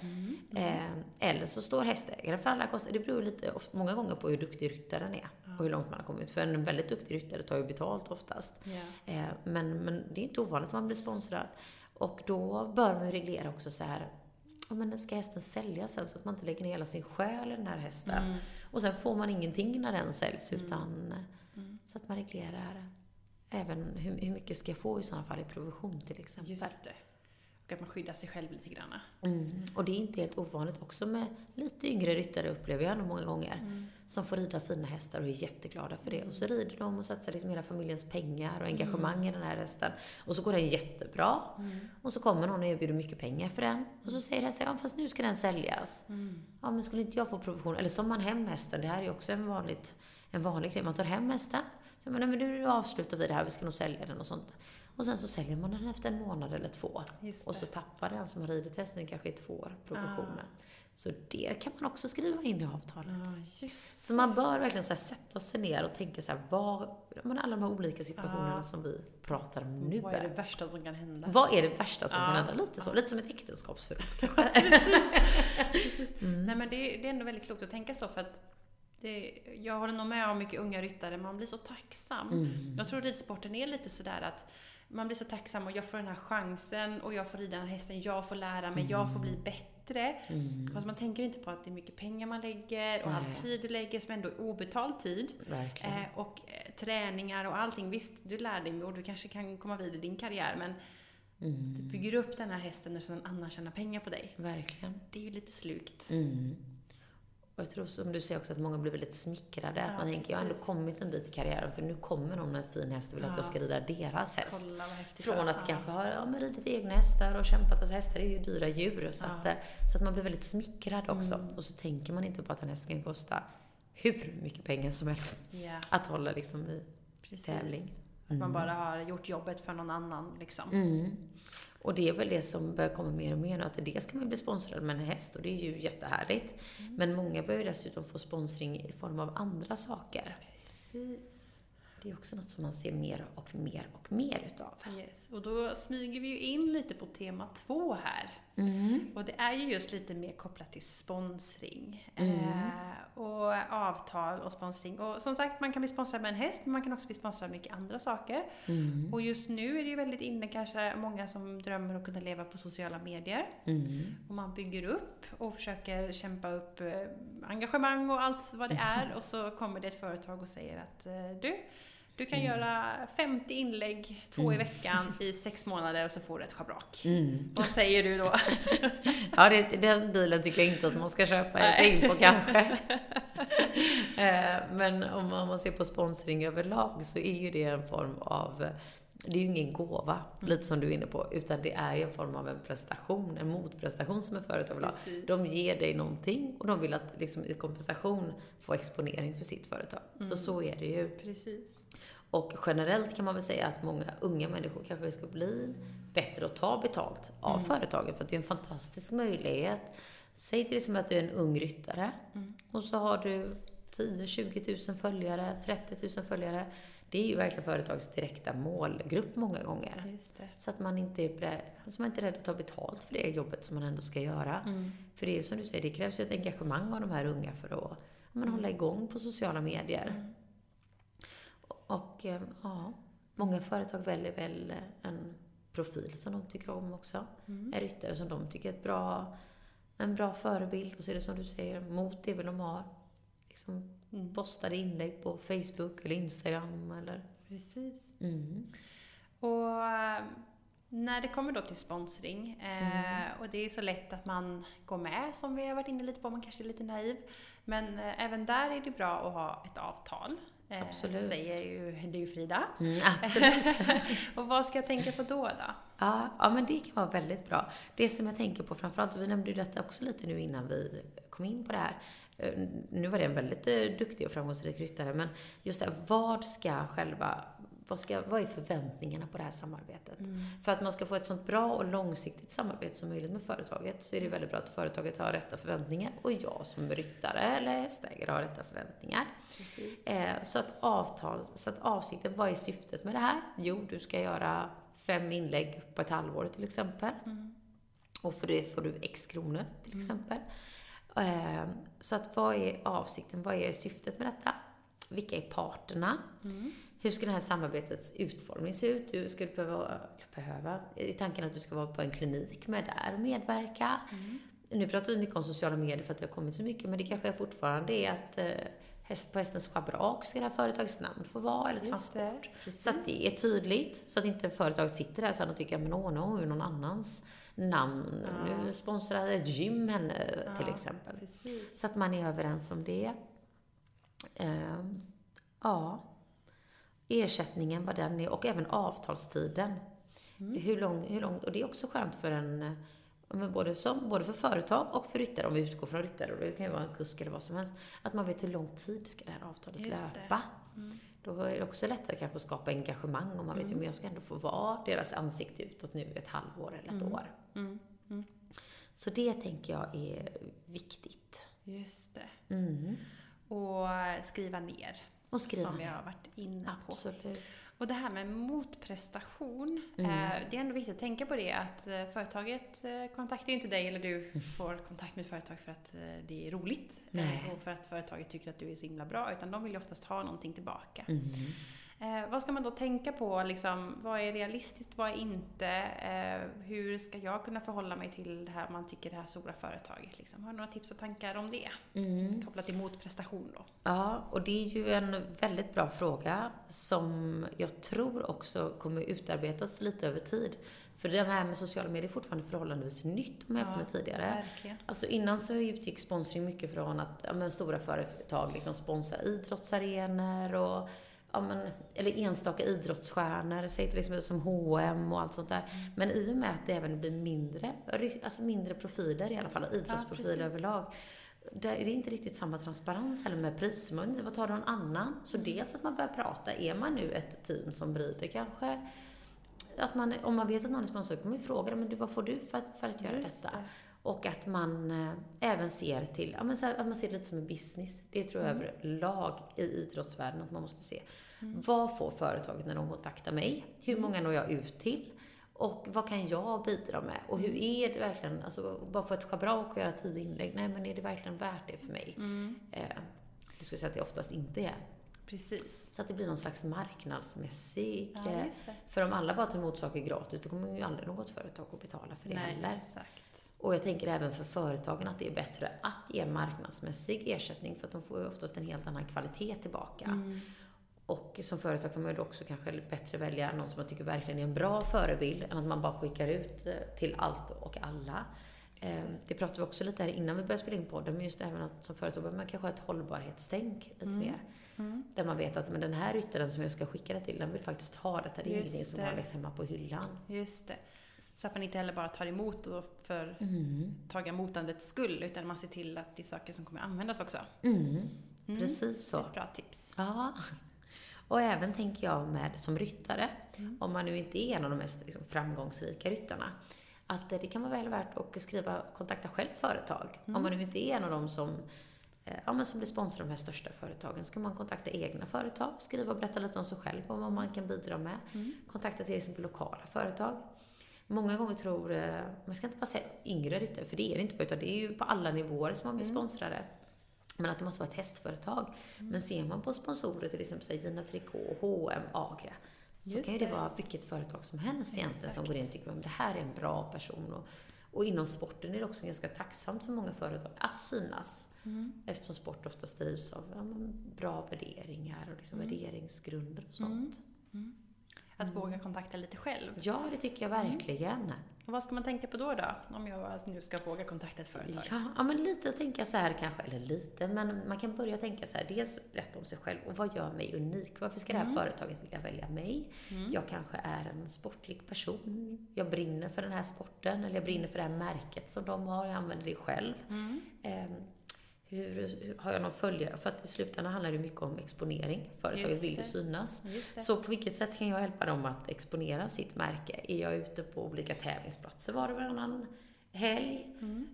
Speaker 2: Eh, eller så står hästägaren för alla kostnader. Det beror lite, ofta, många gånger på hur duktig ryttaren är och hur långt man har kommit. För en väldigt duktig ryttare tar ju betalt oftast.
Speaker 1: Ja.
Speaker 2: Eh, men, men det är inte ovanligt att man blir sponsrad. Och då bör man ju reglera också så här, ja, men ska hästen säljas sen så att man inte lägger ner hela sin själ i den här hästen.
Speaker 1: Mm.
Speaker 2: Och sen får man ingenting när den säljs utan så att man reglerar även hur, hur mycket ska jag få i sådana fall i provision till exempel.
Speaker 1: Just det. Och att man skyddar sig själv lite grann.
Speaker 2: Mm. Och det är inte helt ovanligt också med lite yngre ryttare upplever jag nog många gånger. Som får rida fina hästar och är jätteglada för det. Och så rider de och satsar liksom hela familjens pengar och engagemang i den här hästen. Och så går den jättebra. Och så kommer någon och erbjuder mycket pengar för den. Och så säger hästen, ja fast nu ska den säljas. Ja men skulle inte jag få provision? Eller så tar man hem hästen, det här är ju också en, vanligt, en vanlig grej. Man tar hem hästen. Så men, men nu avslutar vi det här, vi ska nog sälja den och sånt. Och sen så säljer man den efter en månad eller två. Och så tappar den som har ridit hästen kanske i två år provisionen. Så det kan man också skriva in i avtalet.
Speaker 1: Just
Speaker 2: Så man bör verkligen så sätta sig ner och tänka så här, vad, men alla de här olika situationerna
Speaker 1: Ja.
Speaker 2: som vi pratar om nu.
Speaker 1: Vad är det värsta som kan hända?
Speaker 2: Vad är det värsta som kan hända? Lite så, lite som ett äktenskapsförord kanske.
Speaker 1: Nej men det, det är ändå väldigt klokt att tänka så för att det, jag håller nog med om mycket unga ryttare, man blir så tacksam.
Speaker 2: Mm.
Speaker 1: Jag tror ridsporten är lite sådär att man blir så tacksam och jag får den här chansen och jag får rida den här hästen, jag får lära mig, jag får bli bättre.
Speaker 2: Mm.
Speaker 1: Fast man tänker inte på att det är mycket pengar man lägger och all
Speaker 2: Nej.
Speaker 1: tid du lägger som ändå är obetald tid. Eh, och eh, träningar och allting. Visst, du lär dig och du kanske kan komma vidare i din karriär men
Speaker 2: Mm.
Speaker 1: du bygger upp den här hästen så någon annan tjänar pengar på dig.
Speaker 2: Verkligen.
Speaker 1: Det är ju lite slukt.
Speaker 2: Mm. Och jag tror som du säger också att många blir väldigt smickrade. att
Speaker 1: Ja,
Speaker 2: man tänker, jag har ändå kommit en bit i karriären för nu kommer någon med en fin häst och vill att jag ska rida deras häst. Från att
Speaker 1: Ja.
Speaker 2: kanske ha ja, men ridit egna hästar och kämpat. Alltså hästar är ju dyra djur. Så,
Speaker 1: Ja.
Speaker 2: att, eh, så att man blir väldigt smickrad också.
Speaker 1: Mm.
Speaker 2: Och så tänker man inte på att en häst kan kosta hur mycket pengar som helst
Speaker 1: Ja,
Speaker 2: att hålla liksom i
Speaker 1: precis.
Speaker 2: tävling.
Speaker 1: Att man bara har gjort jobbet för någon annan liksom.
Speaker 2: Mm. Och det är väl det som börjar komma mer och mer nu, att dels kan man bli sponsrad med en häst och det är ju jättehärligt. Men många börjar dessutom få sponsring i form av andra saker.
Speaker 1: Precis.
Speaker 2: Det är också något som man ser mer och mer och mer utav.
Speaker 1: Yes. Och då smyger vi ju in lite på tema två här.
Speaker 2: Mm.
Speaker 1: Och det är ju just lite mer kopplat till sponsring.
Speaker 2: Mm.
Speaker 1: Eh, och avtal och sponsring. Och som sagt, man kan bli sponsrad med en häst, men man kan också bli sponsrad med mycket andra saker.
Speaker 2: Mm.
Speaker 1: Och just nu är det ju väldigt inne kanske många som drömmer om att kunna leva på sociala medier.
Speaker 2: Mm.
Speaker 1: Och man bygger upp och försöker kämpa upp eh, engagemang och allt vad det är. Och så kommer det ett företag och säger att eh, du, du kan göra 50 inlägg, två i veckan, i sex månader och så får du ett schabrak.
Speaker 2: Mm.
Speaker 1: Vad säger du då?
Speaker 2: Ja, det, den bilen tycker jag inte att man ska köpa sig in på kanske. Eh, Men om man ser på sponsring överlag så är ju det en form av det är ju ingen gåva, lite som du är inne på, utan det är ju en form av en prestation, en motprestation som ett företag vill ha. De ger dig någonting och de vill att liksom, i kompensation få exponering för sitt företag. Så så är det ju.
Speaker 1: Precis.
Speaker 2: Och generellt kan man väl säga att många unga människor kanske ska bli bättre att ta betalt av företagen, för att det är en fantastisk möjlighet. Säg till exempel att du är en ung ryttare och så har du 10-20 000 följare, 30 000 följare. Det är ju verkligen företagets direkta målgrupp många gånger. Så att man inte är, beredd, alltså man är inte rädd att ta betalt för det jobbet som man ändå ska göra. För det är ju som du säger, det krävs ju ett engagemang av de här unga för att men, hålla igång på sociala medier. Och eh, ja, många företag väljer väl en profil som de tycker om också. En ryttare som de tycker är ett bra, en bra förebild. Och så är det som du säger, mot det vill de ha. Liksom postade inlägg på Facebook eller Instagram eller...
Speaker 1: Precis.
Speaker 2: Mm.
Speaker 1: Och eh, när det kommer då till sponsring, eh, och det är ju så lätt att man går med, som vi har varit inne lite på, man kanske är lite naiv. Men eh, även där är det bra att ha ett avtal. Eh,
Speaker 2: Absolut.
Speaker 1: Säger ju, ju Frida.
Speaker 2: Mm, absolut.
Speaker 1: och vad ska jag tänka på då? då?
Speaker 2: Ja, ja, men det kan vara väldigt bra. Det som jag tänker på framförallt, och vi nämnde ju detta också lite nu innan vi kom in på det här. Eh, Nu var det en väldigt eh, duktig och framgångsrik ryttare, men just det, vad ska själva vad, ska, vad är förväntningarna på det här samarbetet? För att man ska få ett sånt bra och långsiktigt samarbete som möjligt med företaget så är det väldigt bra att företaget har rätta förväntningar och jag som ryttare eller hästägare har rätta förväntningar. Eh, så, att avtal, så att avsikten, vad är syftet med det här? Jo, du ska göra fem inlägg på ett halvår till exempel. Och för det får du x kronor till exempel. Eh, så att vad är avsikten? Vad är syftet med detta? Vilka är parterna? Hur ska det här samarbetets utformning se ut? Du ska du behöva, behöva, i tanken att du ska vara på en klinik med där och medverka. Nu pratar vi mycket om sociala medier för att det har kommit så mycket, men det kanske fortfarande är att eh, häst på hästens schabrak ska det här företagets namn få vara, eller transport. Så att det är tydligt, så att inte företaget sitter där sen och tycker, men åh, nu har ju någon annans namn. Nu sponsrar ett gym henne till
Speaker 1: Ja,
Speaker 2: exempel.
Speaker 1: Precis.
Speaker 2: Så att man är överens om det. Ehm, ja. Ersättningen, vad den är och även avtalstiden. Hur, lång, hur lång, och det är också skönt för en, eh, men både, som, både för företag och för ryttare, om vi utgår från ryttare, och det kan ju vara en kusk eller vad som helst, att man vet hur lång tid ska det här avtalet
Speaker 1: Just
Speaker 2: löpa. Då är det också lättare kanske att skapa engagemang om man vet ju, men jag ska ändå få vara deras ansikte utåt nu ett halvår eller ett år.
Speaker 1: Mm. Mm.
Speaker 2: Så det tänker jag är viktigt.
Speaker 1: Just det.
Speaker 2: Mm.
Speaker 1: Och skriva ner.
Speaker 2: Och skriva
Speaker 1: som vi har varit inne på.
Speaker 2: Absolut.
Speaker 1: Och det här med motprestation,
Speaker 2: Mm.
Speaker 1: eh, det är ändå viktigt att tänka på det att eh, företaget eh, kontaktar ju inte dig eller du får kontakt med ett företag för att det är roligt
Speaker 2: Nej.
Speaker 1: och för att företaget tycker att du är så himla bra, utan de vill ju oftast ha någonting tillbaka.
Speaker 2: Mm.
Speaker 1: Eh, vad ska man då tänka på? Liksom, vad är realistiskt? Vad är inte? Eh, hur ska jag kunna förhålla mig till det här man tycker det här stora företaget? Liksom? Har du några tips och tankar om det?
Speaker 2: Mm.
Speaker 1: Kopplat till motprestation då.
Speaker 2: Ja, och det är ju en väldigt bra fråga som jag tror också kommer utarbetas lite över tid. För det här med sociala medier är fortfarande förhållandevis nytt om jag jämför med tidigare.
Speaker 1: Verkligen.
Speaker 2: Alltså innan så utgick sponsring mycket från att ja, men stora företag liksom sponsrar idrottsarenor och ja, men, eller enstaka idrottsstjärnor, säg till exempel som H&M och allt sånt där. Men i och med att det även blir mindre, alltså mindre profiler i alla fall, idrottsprofiler
Speaker 1: precis.
Speaker 2: överlag, där är det inte riktigt samma transparens heller med priser. Man inte, vad tar någon annan? Så dels att man börjar prata, är man nu ett team som brider kanske, att man, om man vet att någon är sponsor, kan man fråga men du, vad får du för att, för att göra
Speaker 1: Just
Speaker 2: detta?
Speaker 1: det.
Speaker 2: Och att man eh, även ser till, ja, men så här, att man ser det lite som en business. Det tror jag
Speaker 1: Mm.
Speaker 2: överlag i idrottsvärlden att man måste se. Vad får företaget när de kontaktar mig? Hur
Speaker 1: Mm.
Speaker 2: många når jag ut till? Och vad kan jag bidra med? Och
Speaker 1: Mm.
Speaker 2: hur är det verkligen, alltså bara få ett schabrak och göra tio inlägg, nej men är det verkligen värt det för mig?
Speaker 1: Mm.
Speaker 2: Eh, jag skulle säga att det oftast inte är.
Speaker 1: Precis.
Speaker 2: Så att det blir någon slags marknadsmässig...
Speaker 1: Ja,
Speaker 2: eh, för om alla bara tar emot saker gratis, då kommer ju aldrig något företag att betala för det
Speaker 1: Nej,
Speaker 2: heller.
Speaker 1: exakt.
Speaker 2: Och jag tänker även för företagen att det är bättre att ge marknadsmässig ersättning för att de får ju oftast en helt annan kvalitet tillbaka.
Speaker 1: Mm.
Speaker 2: Och som företag kan man ju också kanske bättre välja någon som man tycker verkligen är en bra förebild än att man bara skickar ut eh, till allt och alla.
Speaker 1: Det.
Speaker 2: Eh, Det pratade vi också lite här innan vi började spela in podden, men just även att som företag behöver man kanske ha ett hållbarhetstänk lite
Speaker 1: Mm.
Speaker 2: mer.
Speaker 1: Mm.
Speaker 2: Där man vet att men den här ryttaren som jag ska skicka det till, den vill faktiskt ha detta. Det är
Speaker 1: Just
Speaker 2: ingenting som
Speaker 1: det.
Speaker 2: bara läggs hemma på hyllan.
Speaker 1: Just det. Så att man inte heller bara tar emot för
Speaker 2: Mm.
Speaker 1: taga emotandets skull, utan man ser till att det är saker som kommer användas också.
Speaker 2: Mm.
Speaker 1: Mm.
Speaker 2: Precis så.
Speaker 1: Det ett bra tips.
Speaker 2: Ja. Och även tänker jag med som ryttare,
Speaker 1: Mm.
Speaker 2: om man nu inte är en av de mest liksom, framgångsrika ryttarna, att eh, det kan vara väl värt att skriva, kontakta själv företag.
Speaker 1: Mm.
Speaker 2: Om man nu inte är en av dem som, eh, ja, men som blir sponsrade av de här största företagen, så kan man kontakta egna företag, skriva och berätta lite om sig själv och vad man kan bidra med.
Speaker 1: Mm.
Speaker 2: Kontakta till exempel lokala företag. Många gånger tror, eh, man ska inte bara säga yngre ryttare, för det är det inte, utan det är ju på alla nivåer som man blir
Speaker 1: Mm.
Speaker 2: sponsrade. Men att det måste vara ett hästföretag. Men ser man på sponsorer, till exempel så Gina Tricot, H&M, Agria, så
Speaker 1: Just
Speaker 2: kan ju det
Speaker 1: det.
Speaker 2: vara vilket företag som helst egentligen som går in och tycker att det här är en bra person. Och, och inom sporten är det också ganska tacksamt för många företag att synas.
Speaker 1: Mm.
Speaker 2: Eftersom sport oftast drivs av ja, bra värderingar och liksom
Speaker 1: Mm.
Speaker 2: värderingsgrunder och sånt.
Speaker 1: Mm. Att våga kontakta lite själv.
Speaker 2: Ja, det tycker jag verkligen.
Speaker 1: Och vad ska man tänka på då då? Om jag nu ska våga kontakta ett företag?
Speaker 2: Ja, ja, men lite att tänka så här kanske, eller lite, men man kan börja tänka så här, dels berätta om sig själv och vad gör mig unik? Varför ska det här
Speaker 1: Mm.
Speaker 2: företaget vilja välja mig?
Speaker 1: Mm.
Speaker 2: Jag kanske är en sportlig person, jag brinner för den här sporten, eller jag brinner för det här märket som de har, jag använder det själv.
Speaker 1: Mm.
Speaker 2: Hur, har jag någon följare? För att i slutändan handlar det mycket om exponering. Företaget vill ju synas. Så på vilket sätt kan jag hjälpa dem att exponera sitt märke? Är jag ute på olika tävlingsplatser var och varannan helg?
Speaker 1: Mm.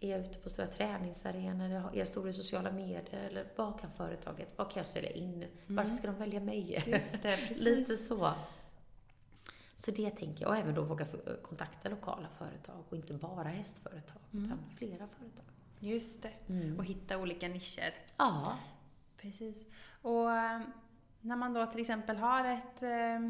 Speaker 2: Är jag ute på stora träningsarenor? Är jag stor i sociala medier? Eller vad kan företaget, vad kan jag sälja in? Varför ska de välja mig?
Speaker 1: Mm. Det.
Speaker 2: Lite så. Så det tänker jag. Och även då våga få- kontakta lokala företag och inte bara hästföretag,
Speaker 1: Mm.
Speaker 2: utan flera företag.
Speaker 1: Just det.
Speaker 2: Mm.
Speaker 1: Och hitta olika nischer.
Speaker 2: Ja.
Speaker 1: Precis. Och eh, när man då till exempel har ett... eh,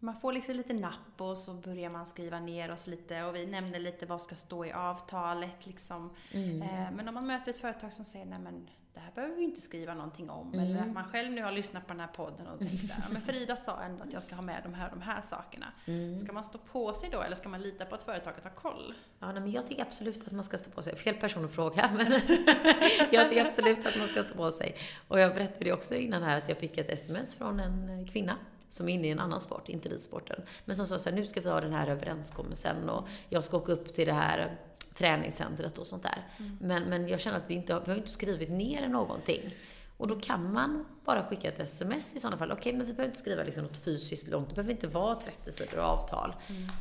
Speaker 1: Man får liksom lite napp och så börjar man skriva ner oss lite och vi nämnde lite vad ska stå i avtalet liksom.
Speaker 2: Mm.
Speaker 1: Eh, Men om man möter ett företag som säger nej men det här behöver vi inte skriva någonting om.
Speaker 2: Mm.
Speaker 1: Eller att man själv nu har lyssnat på den här podden och tänkt så här, "Ja, men Frida sa ändå att jag ska ha med de här de här sakerna.
Speaker 2: Mm.
Speaker 1: Ska man stå på sig då eller ska man lita på att företaget har koll?
Speaker 2: Ja, nej, men jag tycker absolut att man ska stå på sig. Fel person att fråga, men jag tycker absolut att man ska stå på sig. Och jag berättade ju också innan här att jag fick ett sms från en kvinna som är inne i en annan sport, inte ridsporten. Men som sa så här, nu ska vi ha den här överenskommelsen och jag ska åka upp till det här träningscentret och sånt där. Men, men jag känner att vi inte har, vi har inte skrivit ner någonting. Och då kan man bara skicka ett sms i sådana fall. Okej, men vi behöver inte skriva liksom något fysiskt långt. Det behöver inte vara 30 sidor avtal.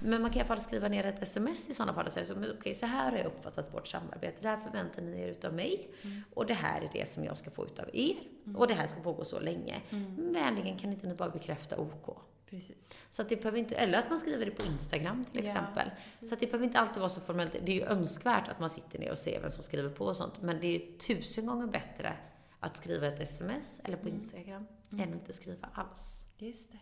Speaker 2: Men man kan i alla fall skriva ner ett sms i sådana fall och säga så, okej, så här har jag uppfattat vårt samarbete. Det här förväntar ni er utav mig. Och det här är det som jag ska få utav er. Och det här ska pågå så länge. Vänligen kan inte ni bara bekräfta OK?
Speaker 1: Precis.
Speaker 2: Så att det behöver inte, eller att man skriver det på Instagram till
Speaker 1: Ja,
Speaker 2: exempel.
Speaker 1: precis.
Speaker 2: så att det behöver inte alltid vara så formellt. Det är ju önskvärt att man sitter ner och ser vem som skriver på och sånt. Men det är tusen gånger bättre att skriva ett sms eller på Instagram än att inte skriva alls.
Speaker 1: Just det.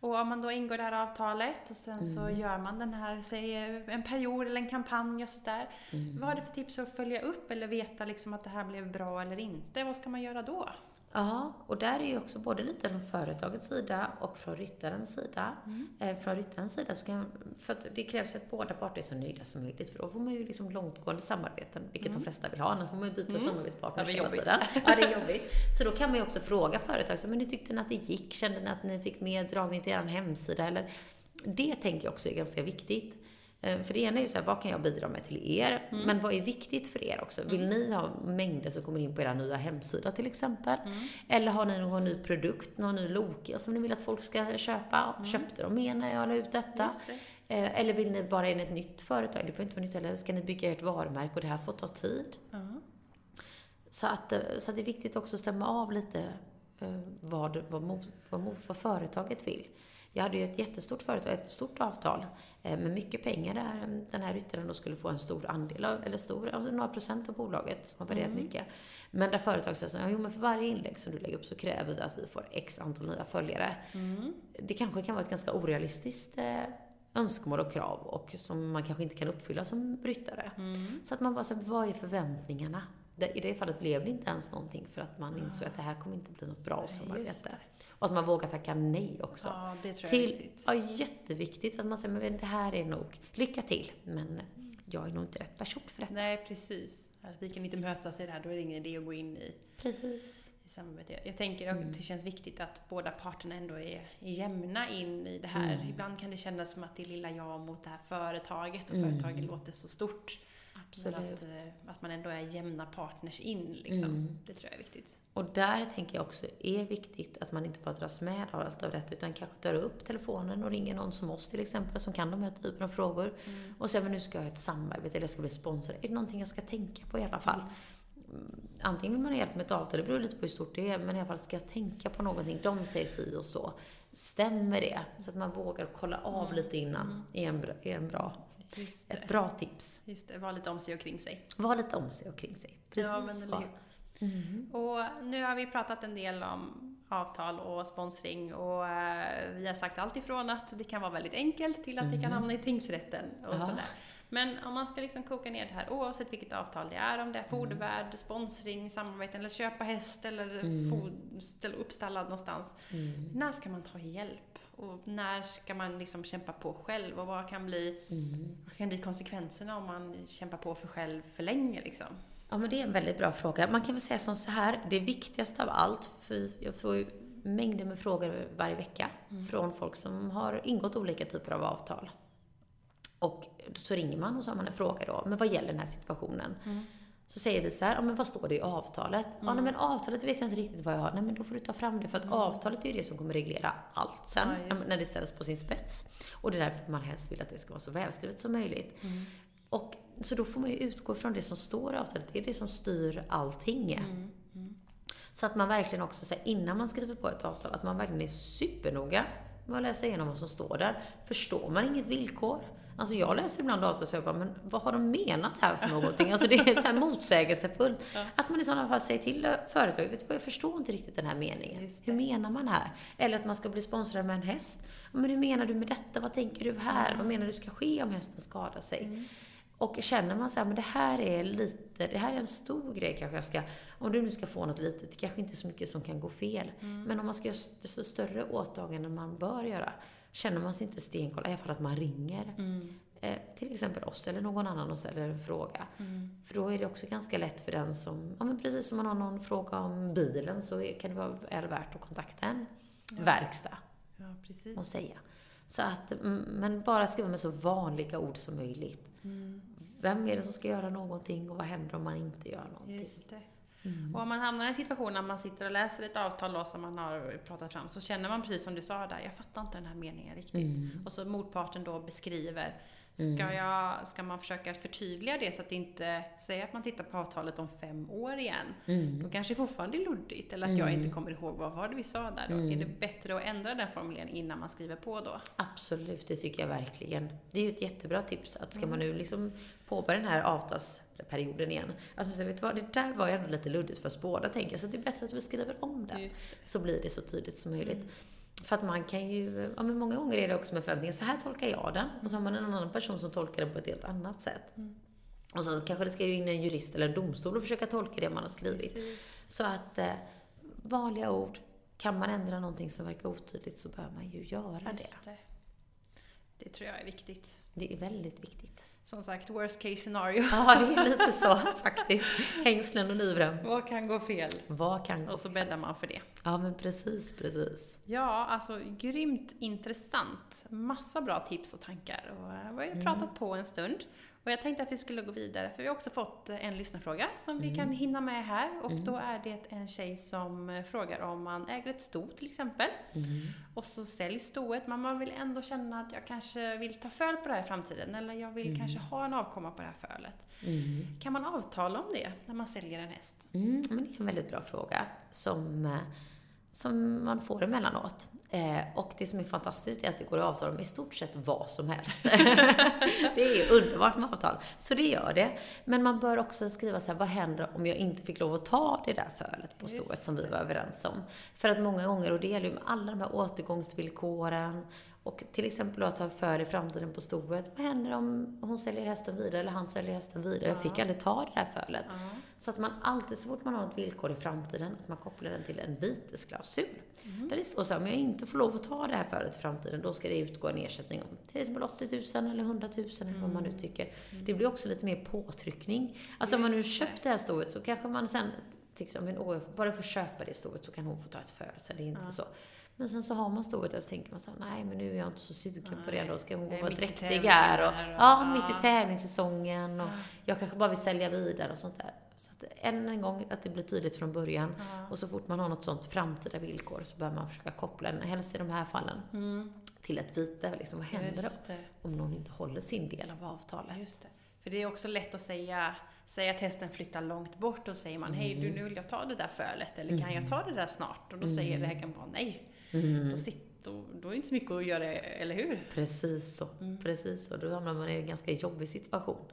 Speaker 1: Och om man då ingår det här avtalet och sen så
Speaker 2: Mm.
Speaker 1: gör man den här, säg en period eller en kampanj och sådär.
Speaker 2: Mm.
Speaker 1: Vad har du för tips att följa upp eller veta liksom att det här blev bra eller inte? Vad ska man göra då?
Speaker 2: Ja, och där är ju också både lite från företagets sida och från ryttarens sida.
Speaker 1: Mm.
Speaker 2: Eh, från ryttarens sida så kan, för det krävs ju att båda parter är så nöjda som möjligt för då får man ju liksom långtgående samarbeten, vilket de flesta vill ha, annars får man ju byta
Speaker 1: Mm.
Speaker 2: samarbetspartner hela
Speaker 1: jobbigt.
Speaker 2: tiden. Ja, det är jobbigt. Så då kan man ju också fråga företag, så, men hur tyckte ni att det gick? Kände ni att ni fick mer dragning till er hemsida? Eller, det tänker jag också är ganska viktigt. Eh, För det ena är ju så här, vad kan jag bidra med till er?
Speaker 1: Mm.
Speaker 2: Men vad är viktigt för er också? Vill ni ha mängder som kommer in på era nya hemsida till exempel?
Speaker 1: Mm.
Speaker 2: Eller har ni någon ny produkt, någon ny Lokia som ni vill att folk ska köpa? Köpte de med när jag la ut detta?
Speaker 1: Mm.
Speaker 2: Eh, Eller vill ni bara in ett nytt företag? Det behöver inte vara nytt heller. Ska ni bygga ert varumärke och det här får ta tid? Så att, eh, så att det är viktigt också att stämma av lite vad, vad, vad, vad företaget vill. Jag hade ju ett jättestort företag, ett stort avtal eh, med mycket pengar där den här ryttaren då skulle få en stor andel av, eller stor, några procent av bolaget som har värderat
Speaker 1: Mm.
Speaker 2: mycket. Men där företaget här, jo men för varje inlägg som du lägger upp så kräver vi att vi får x antal nya följare.
Speaker 1: Mm.
Speaker 2: Det kanske kan vara ett ganska orealistiskt eh, önskemål och krav och som man kanske inte kan uppfylla som ryttare.
Speaker 1: Mm.
Speaker 2: Så att man bara säger, vad är förväntningarna? I det fallet blev det inte ens någonting för att man insåg att det här kommer inte bli något bra samarbete. Och att man vågar tacka nej också.
Speaker 1: Ja, det tror jag är
Speaker 2: till,
Speaker 1: viktigt.
Speaker 2: ja, jätteviktigt att man säger, men det här är nog, lycka till, men jag är nog inte rätt person för detta.
Speaker 1: Nej, precis. Att vi kan inte mötas i det här, då är det ingen idé att gå in i,
Speaker 2: Precis.
Speaker 1: i samarbete. Jag tänker
Speaker 2: Mm.
Speaker 1: att det känns viktigt att båda parterna ändå är, är jämna in i det här.
Speaker 2: Mm.
Speaker 1: Ibland kan det kännas som att det är lilla jag mot det här företaget och
Speaker 2: Mm.
Speaker 1: företaget låter så stort.
Speaker 2: Absolut.
Speaker 1: att, eh, att man ändå är jämna partners in liksom.
Speaker 2: Mm.
Speaker 1: Det tror jag är viktigt.
Speaker 2: Och där tänker jag också är viktigt att man inte bara dras med av allt av detta utan kanske tar upp telefonen och ringer någon som oss till exempel som kan de här typen av frågor
Speaker 1: Mm.
Speaker 2: och säger men nu ska jag ha ett samarbete eller jag ska bli sponsor. Är det någonting jag ska tänka på i alla fall? Mm, Antingen vill man ha hjälp med ett avtal, det beror lite på hur stort det är, men i alla fall ska jag tänka på någonting, de säger si och så. Stämmer det? Så att man vågar kolla av
Speaker 1: Mm.
Speaker 2: lite innan, är, en bra, är en bra, ett bra tips.
Speaker 1: Just det, var lite om sig och kring sig.
Speaker 2: Var lite om sig och kring sig. Precis
Speaker 1: ja, men
Speaker 2: så. Mm.
Speaker 1: Och nu har vi pratat en del om avtal och sponsring och eh, vi har sagt allt ifrån att det kan vara väldigt enkelt till att det kan hamna i tingsrätten och
Speaker 2: Ja.
Speaker 1: sådär. Men om man ska liksom koka ner det här oavsett vilket avtal det är, om det är fodervärd, sponsring, samarbete eller köpa häst eller
Speaker 2: Mm.
Speaker 1: fod, ställa upp stallad någonstans.
Speaker 2: Mm.
Speaker 1: När ska man ta hjälp? Och när ska man liksom kämpa på själv? Och vad kan bli,
Speaker 2: Mm.
Speaker 1: vad kan bli konsekvenserna om man kämpar på för själv för länge liksom?
Speaker 2: Ja, men det är en väldigt bra fråga. Man kan väl säga som så här, det viktigaste av allt, för jag får ju mängder med frågor varje vecka
Speaker 1: Mm.
Speaker 2: från folk som har ingått olika typer av avtal. Och så ringer man och så har man en fråga då, men vad gäller den här situationen?
Speaker 1: Mm.
Speaker 2: Så säger vi så här, ja men vad står det i avtalet? Ja,
Speaker 1: Mm.
Speaker 2: nej, men avtalet vet jag inte riktigt vad jag har. Nej, men då får du ta fram det, för att
Speaker 1: Mm.
Speaker 2: avtalet är ju det som kommer reglera allt sen,
Speaker 1: Ja,
Speaker 2: när det ställs på sin spets. Och det är därför man helst vill att det ska vara så välskrivet som möjligt.
Speaker 1: Mm.
Speaker 2: Och, så då får man ju utgå från det som står i avtalet, det är det som styr allting.
Speaker 1: Mm. Mm.
Speaker 2: Så att man verkligen också, så här, innan man skriver på ett avtal, att man verkligen är supernoga med att läsa igenom vad som står där. Förstår man inget villkor? Alltså jag läser ibland och jag bara, men vad har de menat här för någonting? Alltså det är så här motsägelsefullt.
Speaker 1: Ja.
Speaker 2: Att man i sådana fall säger till företaget, vet du vad, jag förstår inte riktigt den här meningen. Hur menar man här? Eller att man ska bli sponsrad med en häst. Men hur menar du med detta? Vad tänker du här? Vad menar du ska ske om hästen skadar sig?
Speaker 1: Mm.
Speaker 2: Och känner man så här, men det här är lite, det här är en stor grej kanske jag ska, om du nu ska få något litet, det kanske inte är så mycket som kan gå fel.
Speaker 1: Mm.
Speaker 2: Men om man ska göra desto större åtaganden man bör göra, känner man sig inte stenkoll, i alla fall att man ringer.
Speaker 1: Mm.
Speaker 2: Eh, till exempel oss eller någon annan och ställer en fråga.
Speaker 1: Mm.
Speaker 2: För då är det också ganska lätt för den som, ja men precis som man har någon fråga om bilen så kan det vara väl värt att kontakta en
Speaker 1: Ja.
Speaker 2: verkstad
Speaker 1: Ja, precis.
Speaker 2: och säga. Så att, mm, men bara skriva med så vanliga ord som möjligt.
Speaker 1: Mm.
Speaker 2: Vem är det som ska göra någonting och vad händer om man inte gör någonting?
Speaker 1: Just det.
Speaker 2: Mm.
Speaker 1: Och om man hamnar i en situation när man sitter och läser ett avtal då som man har pratat fram så känner man precis som du sa där, jag fattar inte den här meningen riktigt.
Speaker 2: Mm.
Speaker 1: Och så motparten då beskriver. Ska,
Speaker 2: Mm.
Speaker 1: jag, ska man försöka förtydliga det så att det inte, säg att man tittar på avtalet om fem år igen. Då
Speaker 2: Mm.
Speaker 1: kanske det fortfarande är luddigt eller att jag
Speaker 2: Mm.
Speaker 1: inte kommer ihåg vad var det vi sa där då.
Speaker 2: Mm.
Speaker 1: Är det bättre att ändra den formuleringen innan man skriver på då?
Speaker 2: Absolut, det tycker jag verkligen. Det är ju ett jättebra tips att ska man nu liksom påbörja den här avtalsperioden igen. Man säger, vet du vad, det där var ju ändå lite luddigt för oss båda tänker jag, så det är bättre att vi skriver om det.
Speaker 1: Det.
Speaker 2: Så blir det så tydligt som möjligt.
Speaker 1: Mm.
Speaker 2: För att man kan ju, ja men många gånger är det också med förväntningar, så här tolkar jag den. Och så har man en annan person som tolkar den på ett helt annat sätt.
Speaker 1: Mm.
Speaker 2: Och så kanske det ska ju in en jurist eller en domstol och försöka tolka det man har skrivit.
Speaker 1: Precis.
Speaker 2: Så att eh, vanliga ord, kan man ändra någonting som verkar otydligt så bör man ju göra det.
Speaker 1: Det. Det tror jag är viktigt.
Speaker 2: Det är väldigt viktigt.
Speaker 1: Som sagt, worst case scenario.
Speaker 2: Ja, det är lite så faktiskt. Hängslen och livrem.
Speaker 1: Vad kan gå fel?
Speaker 2: Vad kan gå
Speaker 1: Och så bäddar man för det.
Speaker 2: Ja, men precis, precis.
Speaker 1: Ja, alltså grymt intressant. Massa bra tips och tankar. Och eh, vi har ju pratat på en stund. Och jag tänkte att vi skulle gå vidare, för vi har också fått eh, en lyssnarfråga som vi kan hinna med här. Och då är det en tjej som eh, frågar om man äger ett sto till exempel. Och så säljs stoet, men man vill ändå känna att jag kanske vill ta föl på det här i framtiden. Eller jag vill kanske ha en avkomma på det här fölet. Kan man avtala om det när man säljer en häst?
Speaker 2: Mm, men det är en väldigt bra fråga som, eh, som man får emellanåt. Eh, och det som är fantastiskt är att det går att avtala om i stort sett vad som helst. det är underbart med avtal. Så det gör det. Men man bör också skriva så här, vad händer om jag inte fick lov att ta det där fölet på stoet som vi var överens om? För att många gånger, och det gäller ju med alla de här återgångsvillkoren, och till exempel att ta för i framtiden på stoet. Vad händer om hon säljer hästen vidare eller han säljer hästen vidare? Jag fick aldrig ta det där fölet. Så att man alltid, så fort man har ett villkor i framtiden, att man kopplar den till en vitesklausul. Där det står så här, om jag inte får lov att ta det här fölet i framtiden, då ska det utgå en ersättning om till exempel 80 000 eller 100 000 eller vad man nu tycker. Det blir också lite mer påtryckning. Alltså om man nu
Speaker 1: Just
Speaker 2: köpt det här stoet så kanske man sen tycker så, men åh, bara för att köpa det stoet så kan hon få ta ett föl, så det är inte så. Men sen så har man stoet där och så tänker man så här, nej men nu är jag inte så sugen på det,
Speaker 1: Nej,
Speaker 2: då ska hon
Speaker 1: jag är
Speaker 2: vara dräktig här och,
Speaker 1: tävlingar och-
Speaker 2: ja, mitt
Speaker 1: ja.
Speaker 2: i tävlingssäsongen och jag kanske bara vill sälja vidare och sånt där. Så att än en gång, att det blir tydligt från början. Och så fort man har något sånt framtida villkor så bör man försöka koppla den, helst i de här fallen, till ett vite. Liksom, vad händer då om någon inte håller sin del av avtalet?
Speaker 1: Just det. För det är också lätt att säga, säga att hästen flyttar långt bort och säger man hej du nu vill jag ta det där fölet eller kan jag ta det där snart? Och då säger ägaren bara nej. Då, sitter, då, då är det inte så mycket att göra, eller hur?
Speaker 2: Precis så. Precis så. Då hamnar man i en ganska jobbig situation.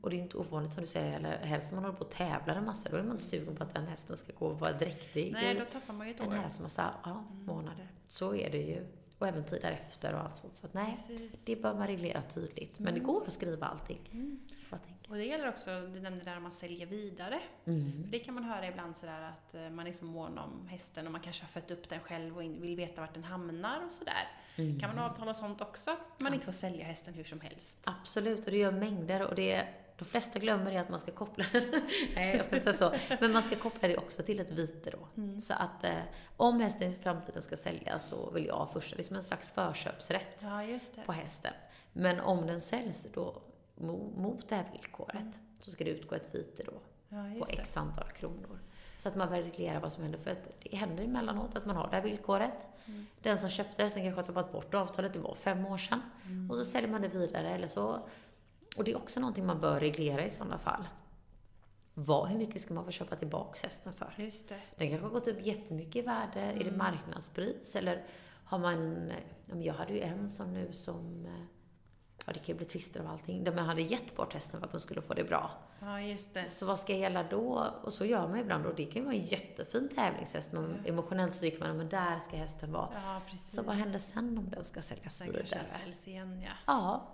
Speaker 2: Och det är inte ovanligt som du säger heller. Helst om man håller på och tävlar en massa, då är man sugen på att den hästen ska gå och vara dräktig
Speaker 1: Nej, då tappar man ju ett
Speaker 2: en
Speaker 1: år.
Speaker 2: herrans massa ja, månader. Så är det ju. Och även tid därefter och allt sånt. Så att nej,
Speaker 1: Precis.
Speaker 2: det bör man reglera tydligt. Men det går att skriva allting. Tänker.
Speaker 1: Och det gäller också, du nämnde där om man säljer vidare.
Speaker 2: Mm.
Speaker 1: För det kan man höra ibland sådär att eh, man är så mån om hästen och man kanske har fött upp den själv och vill veta vart den hamnar och sådär.
Speaker 2: Mm.
Speaker 1: Kan man avtala sånt också? Man inte får sälja hästen hur som helst.
Speaker 2: Absolut, och det gör mängder. Och det de flesta glömmer det att man ska koppla den. Nej, jag ska inte säga så. Men man ska koppla det också till ett vite då. Så att eh, om hästen i framtiden ska säljas så vill jag först, liksom en slags förköpsrätt
Speaker 1: Ja, det.
Speaker 2: på hästen. Men om den säljs då mo- mot det här villkoret så ska det utgå ett vite då
Speaker 1: Ja,
Speaker 2: på
Speaker 1: det.
Speaker 2: x antal kronor. Så att man reglerar vad som händer. För att det händer emellanåt att man har det här villkoret.
Speaker 1: Mm.
Speaker 2: Den som köpte hästen kanske har tappat bort avtalet, det var fem år sedan.
Speaker 1: Mm.
Speaker 2: Och så säljer man det vidare eller så. Och det är också någonting man bör reglera i sådana fall. Vad, hur mycket ska man få köpa tillbaka hästen för?
Speaker 1: Just det.
Speaker 2: Den kanske har gått upp jättemycket i värde. Är
Speaker 1: Mm.
Speaker 2: det marknadspris? Eller har man... Jag hade ju en som nu som... eh, Ja, det kan ju bli tvister av allting. Där man hade gett bort hästen för att den skulle få det bra.
Speaker 1: Ja, just det.
Speaker 2: Så vad ska gälla då? Och så gör man ibland. Och det kan ju vara en jättefin tävlingshäst. Men emotionellt så tycker man, men där ska hästen vara.
Speaker 1: Ja, precis.
Speaker 2: Så vad händer sen om den ska säljas
Speaker 1: kanske
Speaker 2: vidare?
Speaker 1: den säljs igen, ja.
Speaker 2: Ja,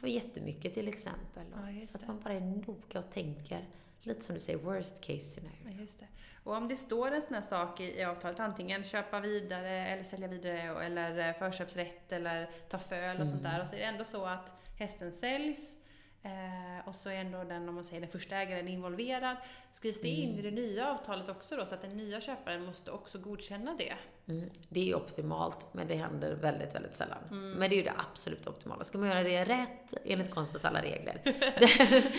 Speaker 2: för jättemycket till exempel.
Speaker 1: Ja,
Speaker 2: så att man bara är noga och tänker, lite som du säger, worst case scenario.
Speaker 1: Ja, just det. Och om det står en sån här sak i, i avtalet, antingen köpa vidare eller sälja vidare eller eh, förköpsrätt eller ta föl och sånt där. Och så är det ändå så att hästen säljs eh, och så är ändå den, om man säger den första ägaren involverad. Skrivs det in i det nya avtalet också då så att den nya köparen måste också godkänna det?
Speaker 2: Mm. Det är ju optimalt, men det händer väldigt, väldigt sällan.
Speaker 1: Mm.
Speaker 2: Men det är ju det absolut optimala. Ska man göra det rätt, enligt konstens alla regler,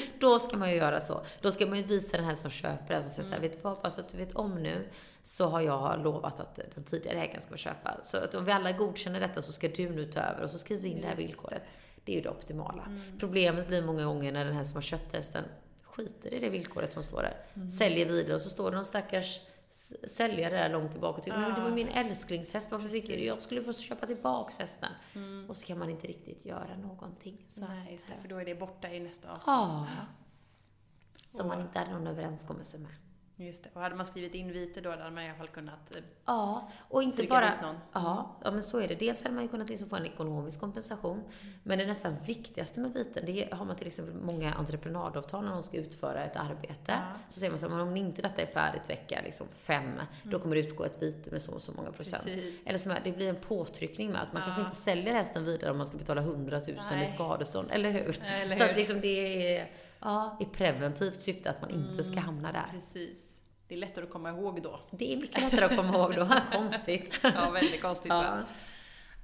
Speaker 2: då ska man ju göra så. Då ska man ju visa den här som köper, alltså säga
Speaker 1: Mm.
Speaker 2: vet du vad, så att du vet om nu, så har jag lovat att den tidigare ägaren ska få köpa. Så att om vi alla godkänner detta så ska du nu ta över och så skriver vi in det här
Speaker 1: Just
Speaker 2: villkoret. Det är ju det optimala.
Speaker 1: Mm.
Speaker 2: Problemet blir många gånger när den här som har köpt hästen skiter i det villkoret som står där.
Speaker 1: Mm.
Speaker 2: Säljer vidare och så står det någon stackars säljare där långt tillbaka och tycker men det var min
Speaker 1: Ah.
Speaker 2: älsklingshäst, varför fick jag det? Jag skulle få köpa tillbaks hästen.
Speaker 1: Mm.
Speaker 2: Och så kan man inte riktigt göra någonting. Så
Speaker 1: Nej, just det, för då är det borta i nästa avtal.
Speaker 2: Ja. Som man inte hade någon överenskommelse med.
Speaker 1: Just det. Och hade man skrivit inviter då, då hade man i alla fall kunnat... eh,
Speaker 2: Ja, och inte bara...
Speaker 1: någon.
Speaker 2: Ja, ja, men så är det. Dels hade man ju kunnat liksom få en ekonomisk kompensation. Men det nästan viktigaste med viten, det har man till exempel många entreprenadavtal när de ska utföra ett arbete.
Speaker 1: Ja.
Speaker 2: Så säger man så här, om inte detta är färdigt vecka liksom fem, då kommer det utgå ett vite med så och så många procent.
Speaker 1: Precis.
Speaker 2: Eller som det blir en påtryckning med att man
Speaker 1: Ja.
Speaker 2: kanske inte säljer hästen vidare om man ska betala 100 000 i
Speaker 1: Nej.
Speaker 2: skadestånd, eller hur?
Speaker 1: Eller
Speaker 2: Så
Speaker 1: hur?
Speaker 2: att liksom det är, ja, i preventivt syfte att man inte ska hamna där.
Speaker 1: Precis. Det är lättare att komma ihåg då.
Speaker 2: Det är mycket lättare att komma ihåg då. Konstigt.
Speaker 1: Ja, väldigt konstigt
Speaker 2: Ja.
Speaker 1: va?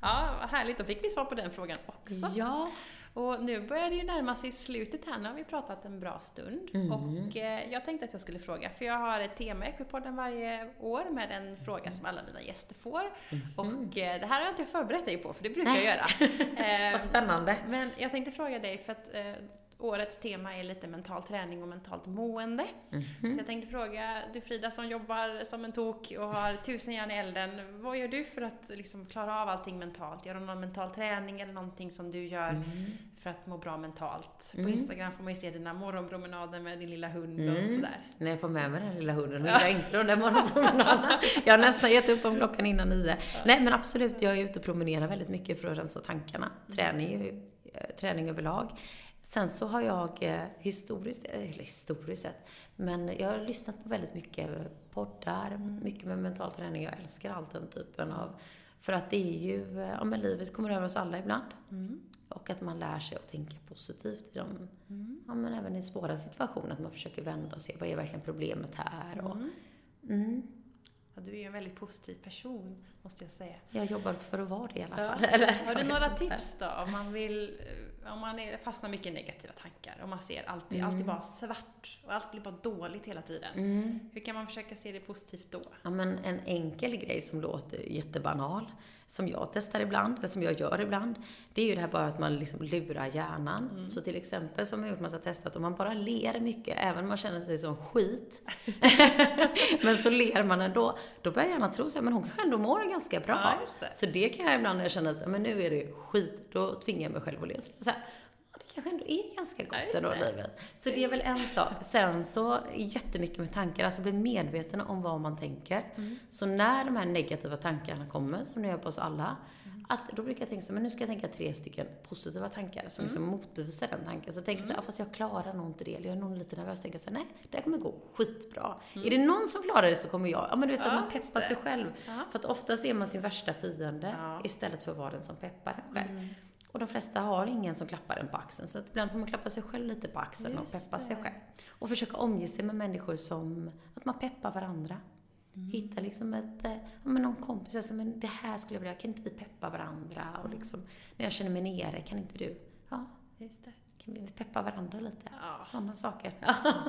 Speaker 1: Ja, vad härligt. Då fick vi svar på den frågan också.
Speaker 2: Ja.
Speaker 1: Och nu börjar det ju närma sig slutet här. Nu har vi pratat en bra stund.
Speaker 2: Mm.
Speaker 1: Och eh, jag tänkte att jag skulle fråga, för jag har ett tema i Equipodden varje år med en fråga som alla mina gäster får. Och eh, det här har jag inte förberett dig på, för det brukar
Speaker 2: Nej.
Speaker 1: jag göra. Eh,
Speaker 2: Vad spännande.
Speaker 1: men jag tänkte fråga dig, för att eh, årets tema är lite mental träning och mentalt mående.
Speaker 2: Mhm.
Speaker 1: Så jag tänkte fråga, du Frida som jobbar som en tok och har tusen järn i elden, vad gör du för att liksom klara av allting mentalt? Gör du någon mental träning eller någonting som du gör
Speaker 2: Mm.
Speaker 1: för att må bra mentalt? På
Speaker 2: Mm.
Speaker 1: Instagram får man ju se dina morgonpromenader med din lilla hund och
Speaker 2: Mm.
Speaker 1: sådär.
Speaker 2: När jag får med mig den lilla hunden, hon gillar inte de där morgonpromenaderna. Jag har nästan gett upp om klockan innan nio. Nej men absolut, jag är ute och promenerar väldigt mycket för att rensa tankarna. Träning, eh, träning överlag. Sen så har jag eh, historiskt, eller historiskt sett, men jag har lyssnat på väldigt mycket poddar, mycket med mental träning. Jag älskar allt den typen av, för att det är ju, eh, ja men livet kommer över oss alla ibland.
Speaker 1: Mm.
Speaker 2: Och att man lär sig att tänka positivt i de,
Speaker 1: Mm.
Speaker 2: ja men även i svåra situationer, att man försöker vända och se vad är verkligen problemet här och,
Speaker 1: Mm. Ja, du är ju en väldigt positiv person, måste jag säga.
Speaker 2: jag jobbar för att vara det i alla
Speaker 1: Ja.
Speaker 2: fall. Eller,
Speaker 1: Har du några tips då? Om man vill, eh, om man är, fastnar mycket i negativa tankar och man ser alltid,
Speaker 2: Mm.
Speaker 1: alltid bara svart och allt blir bara dåligt hela tiden.
Speaker 2: Mm.
Speaker 1: Hur kan man försöka se det positivt då?
Speaker 2: Ja, men en enkel grej som låter jättebanal, som jag testar ibland, eller som jag gör ibland, det är ju det här bara att man liksom lurar hjärnan.
Speaker 1: Mm.
Speaker 2: Så till exempel, som jag har gjort massa testat, om man bara ler mycket, även om man känner sig som skit, men så ler man ändå, då börjar hjärnan tro sig, men hon kanske ändå mår ganska bra.
Speaker 1: Ja, det.
Speaker 2: Så det kan jag ibland när jag känner att men nu är det skit, då tvingar jag mig själv att le. Så här, kanske ändå är ganska
Speaker 1: Ja,
Speaker 2: gott
Speaker 1: just
Speaker 2: ändå, livet. Så det är väl en sak. Sen så jättemycket med tankar, alltså bli medveten om vad man tänker.
Speaker 1: Mm.
Speaker 2: Så när de här negativa tankarna kommer, som det gör på oss alla,
Speaker 1: Mm.
Speaker 2: att då brukar jag tänka så men nu ska jag tänka tre stycken positiva tankar som liksom
Speaker 1: Mm.
Speaker 2: motbevisar den tanken. Så tänker jag så här, ja, fast jag klarar nog inte det, eller jag är nog lite nervös. tänker så här, nej, det här kommer gå skitbra. Är det någon som klarar det så kommer jag. Ja, men du vet, så
Speaker 1: Mm. Ja,
Speaker 2: man peppar sig själv.
Speaker 1: Ja.
Speaker 2: För att oftast är man sin värsta fiende
Speaker 1: Ja.
Speaker 2: istället för att vara den som peppar en själv.
Speaker 1: Mm.
Speaker 2: Och de flesta har ingen som klappar en på axeln, så att ibland får man klappa sig själv lite på axeln och
Speaker 1: Just
Speaker 2: peppa sig
Speaker 1: det.
Speaker 2: själv. Och försöka omge sig med människor som, att man peppar varandra.
Speaker 1: Mm.
Speaker 2: Hitta liksom ett, eh, ja men någon kompis, alltså, men det här skulle jag vilja, kan inte vi peppa varandra? Och liksom, när jag känner mig nere, kan inte du? Ja,
Speaker 1: Just det.
Speaker 2: Vi peppa varandra lite?
Speaker 1: Ja.
Speaker 2: Sådana saker.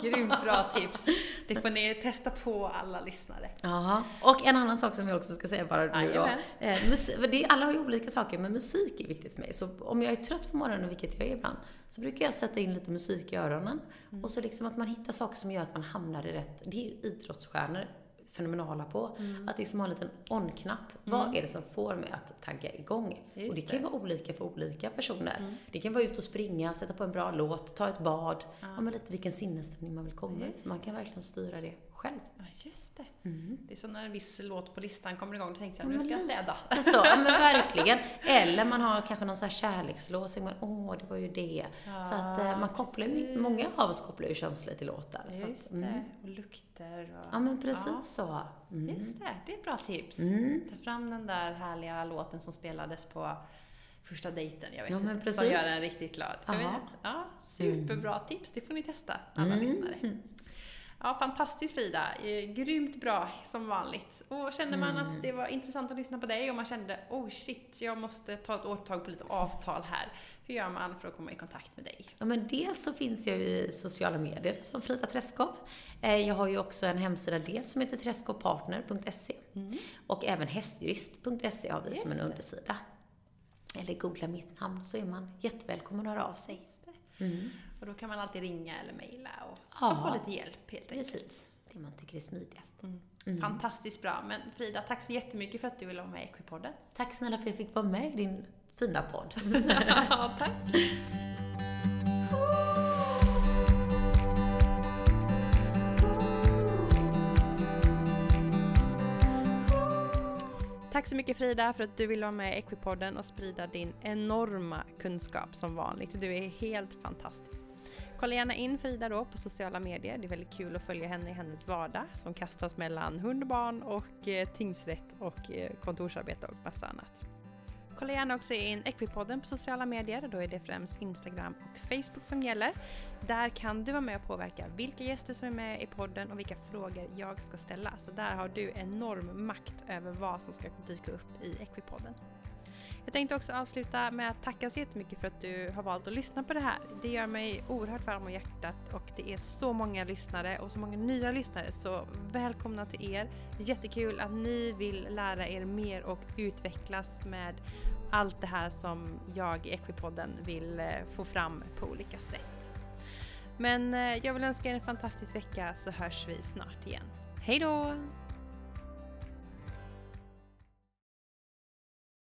Speaker 1: Grymt bra tips. Det får ni testa på alla lyssnare.
Speaker 2: Jaha. Och en annan sak som jag också ska säga bara nu då. Eh, musik, det, alla har ju olika saker, men musik är viktigt för mig. Så om jag är trött på morgonen, vilket jag är ibland, så brukar jag sätta in lite musik i öronen.
Speaker 1: Mm.
Speaker 2: Och så liksom att man hittar saker som gör att man hamnar i rätt... Det är ju idrottsstjärnor fenomenala på.
Speaker 1: Mm.
Speaker 2: Att liksom ha en liten on-knapp. Vad är det som får mig att tagga igång?
Speaker 1: Just
Speaker 2: och det kan ju vara olika för olika personer.
Speaker 1: Mm.
Speaker 2: Det kan vara ut och springa, sätta på en bra låt, ta ett bad.
Speaker 1: Ja.
Speaker 2: Ja, men lite vilken sinnesstämning man vill komma.
Speaker 1: Just
Speaker 2: Man kan verkligen styra det själv.
Speaker 1: Ja, just det.
Speaker 2: Mm.
Speaker 1: Det är som när en viss låt på listan kommer igång, då tänkte jag
Speaker 2: Ja,
Speaker 1: nu ska jag städa.
Speaker 2: Alltså, ja, men verkligen. Eller man har kanske någon sån här kärlekslåt, så man, åh, det var ju det. så att eh, man kopplar ju, många av oss kopplar ju känslor till låtar. Så
Speaker 1: Just
Speaker 2: att, mm.
Speaker 1: det. Och lukter och...
Speaker 2: Ja, men precis
Speaker 1: Ja,
Speaker 2: så. Mm.
Speaker 1: Just det, det är ett bra tips.
Speaker 2: Mm.
Speaker 1: Ta fram den där härliga låten som spelades på första dejten, jag vet
Speaker 2: Ja, men precis.
Speaker 1: som gör en riktigt glad. Ja, superbra tips, det får ni testa, alla
Speaker 2: Mm.
Speaker 1: lyssnare. Ja, fantastiskt Frida. Eh, Grymt bra som vanligt. Och kände man
Speaker 2: Mm.
Speaker 1: att det var intressant att lyssna på dig och man kände oh shit, jag måste ta ett årtag på lite avtal här. Hur gör man för att komma i kontakt med dig?
Speaker 2: Ja, men dels så finns jag i sociala medier som Frida Träskov. Eh, Jag har ju också en hemsida dels som heter träskovpartner.se och även hästjurist.se har vi
Speaker 1: Just
Speaker 2: som en undersida. Eller googla mitt namn så är man jättevälkommen att höra av sig. Mm.
Speaker 1: Och då kan man alltid ringa eller mejla och,
Speaker 2: Ja.
Speaker 1: och få lite hjälp helt enkelt.
Speaker 2: Precis. Det man tycker är smidigast.
Speaker 1: Mm. Fantastiskt bra. Men Frida, tack så jättemycket för att du ville vara med i Equipodden.
Speaker 2: Tack snälla för att jag fick vara med i din fina podd.
Speaker 1: ja, tack. Tack så mycket Frida för att du vill vara med i Equipodden och sprida din enorma kunskap som vanligt. Du är helt fantastisk. Kolla gärna in Frida då på sociala medier. Det är väldigt kul att följa henne i hennes vardag som kastas mellan hund och barn och eh, tingsrätt och eh, kontorsarbete och massa annat. Kolla gärna också in Equipodden på sociala medier. Då är det främst Instagram och Facebook som gäller. Där kan du vara med och påverka vilka gäster som är med i podden och vilka frågor jag ska ställa. Så där har du enorm makt över vad som ska dyka upp i Equipodden. Jag tänkte också avsluta med att tacka så jättemycket för att du har valt att lyssna på det här. Det gör mig oerhört varm om hjärtat och det är så många lyssnare och så många nya lyssnare så välkomna till er. Jättekul att ni vill lära er mer och utvecklas med allt det här som jag i Equipodden vill eh, få fram på olika sätt. Men eh, jag vill önska er en fantastisk vecka så hörs vi snart igen. Hej då!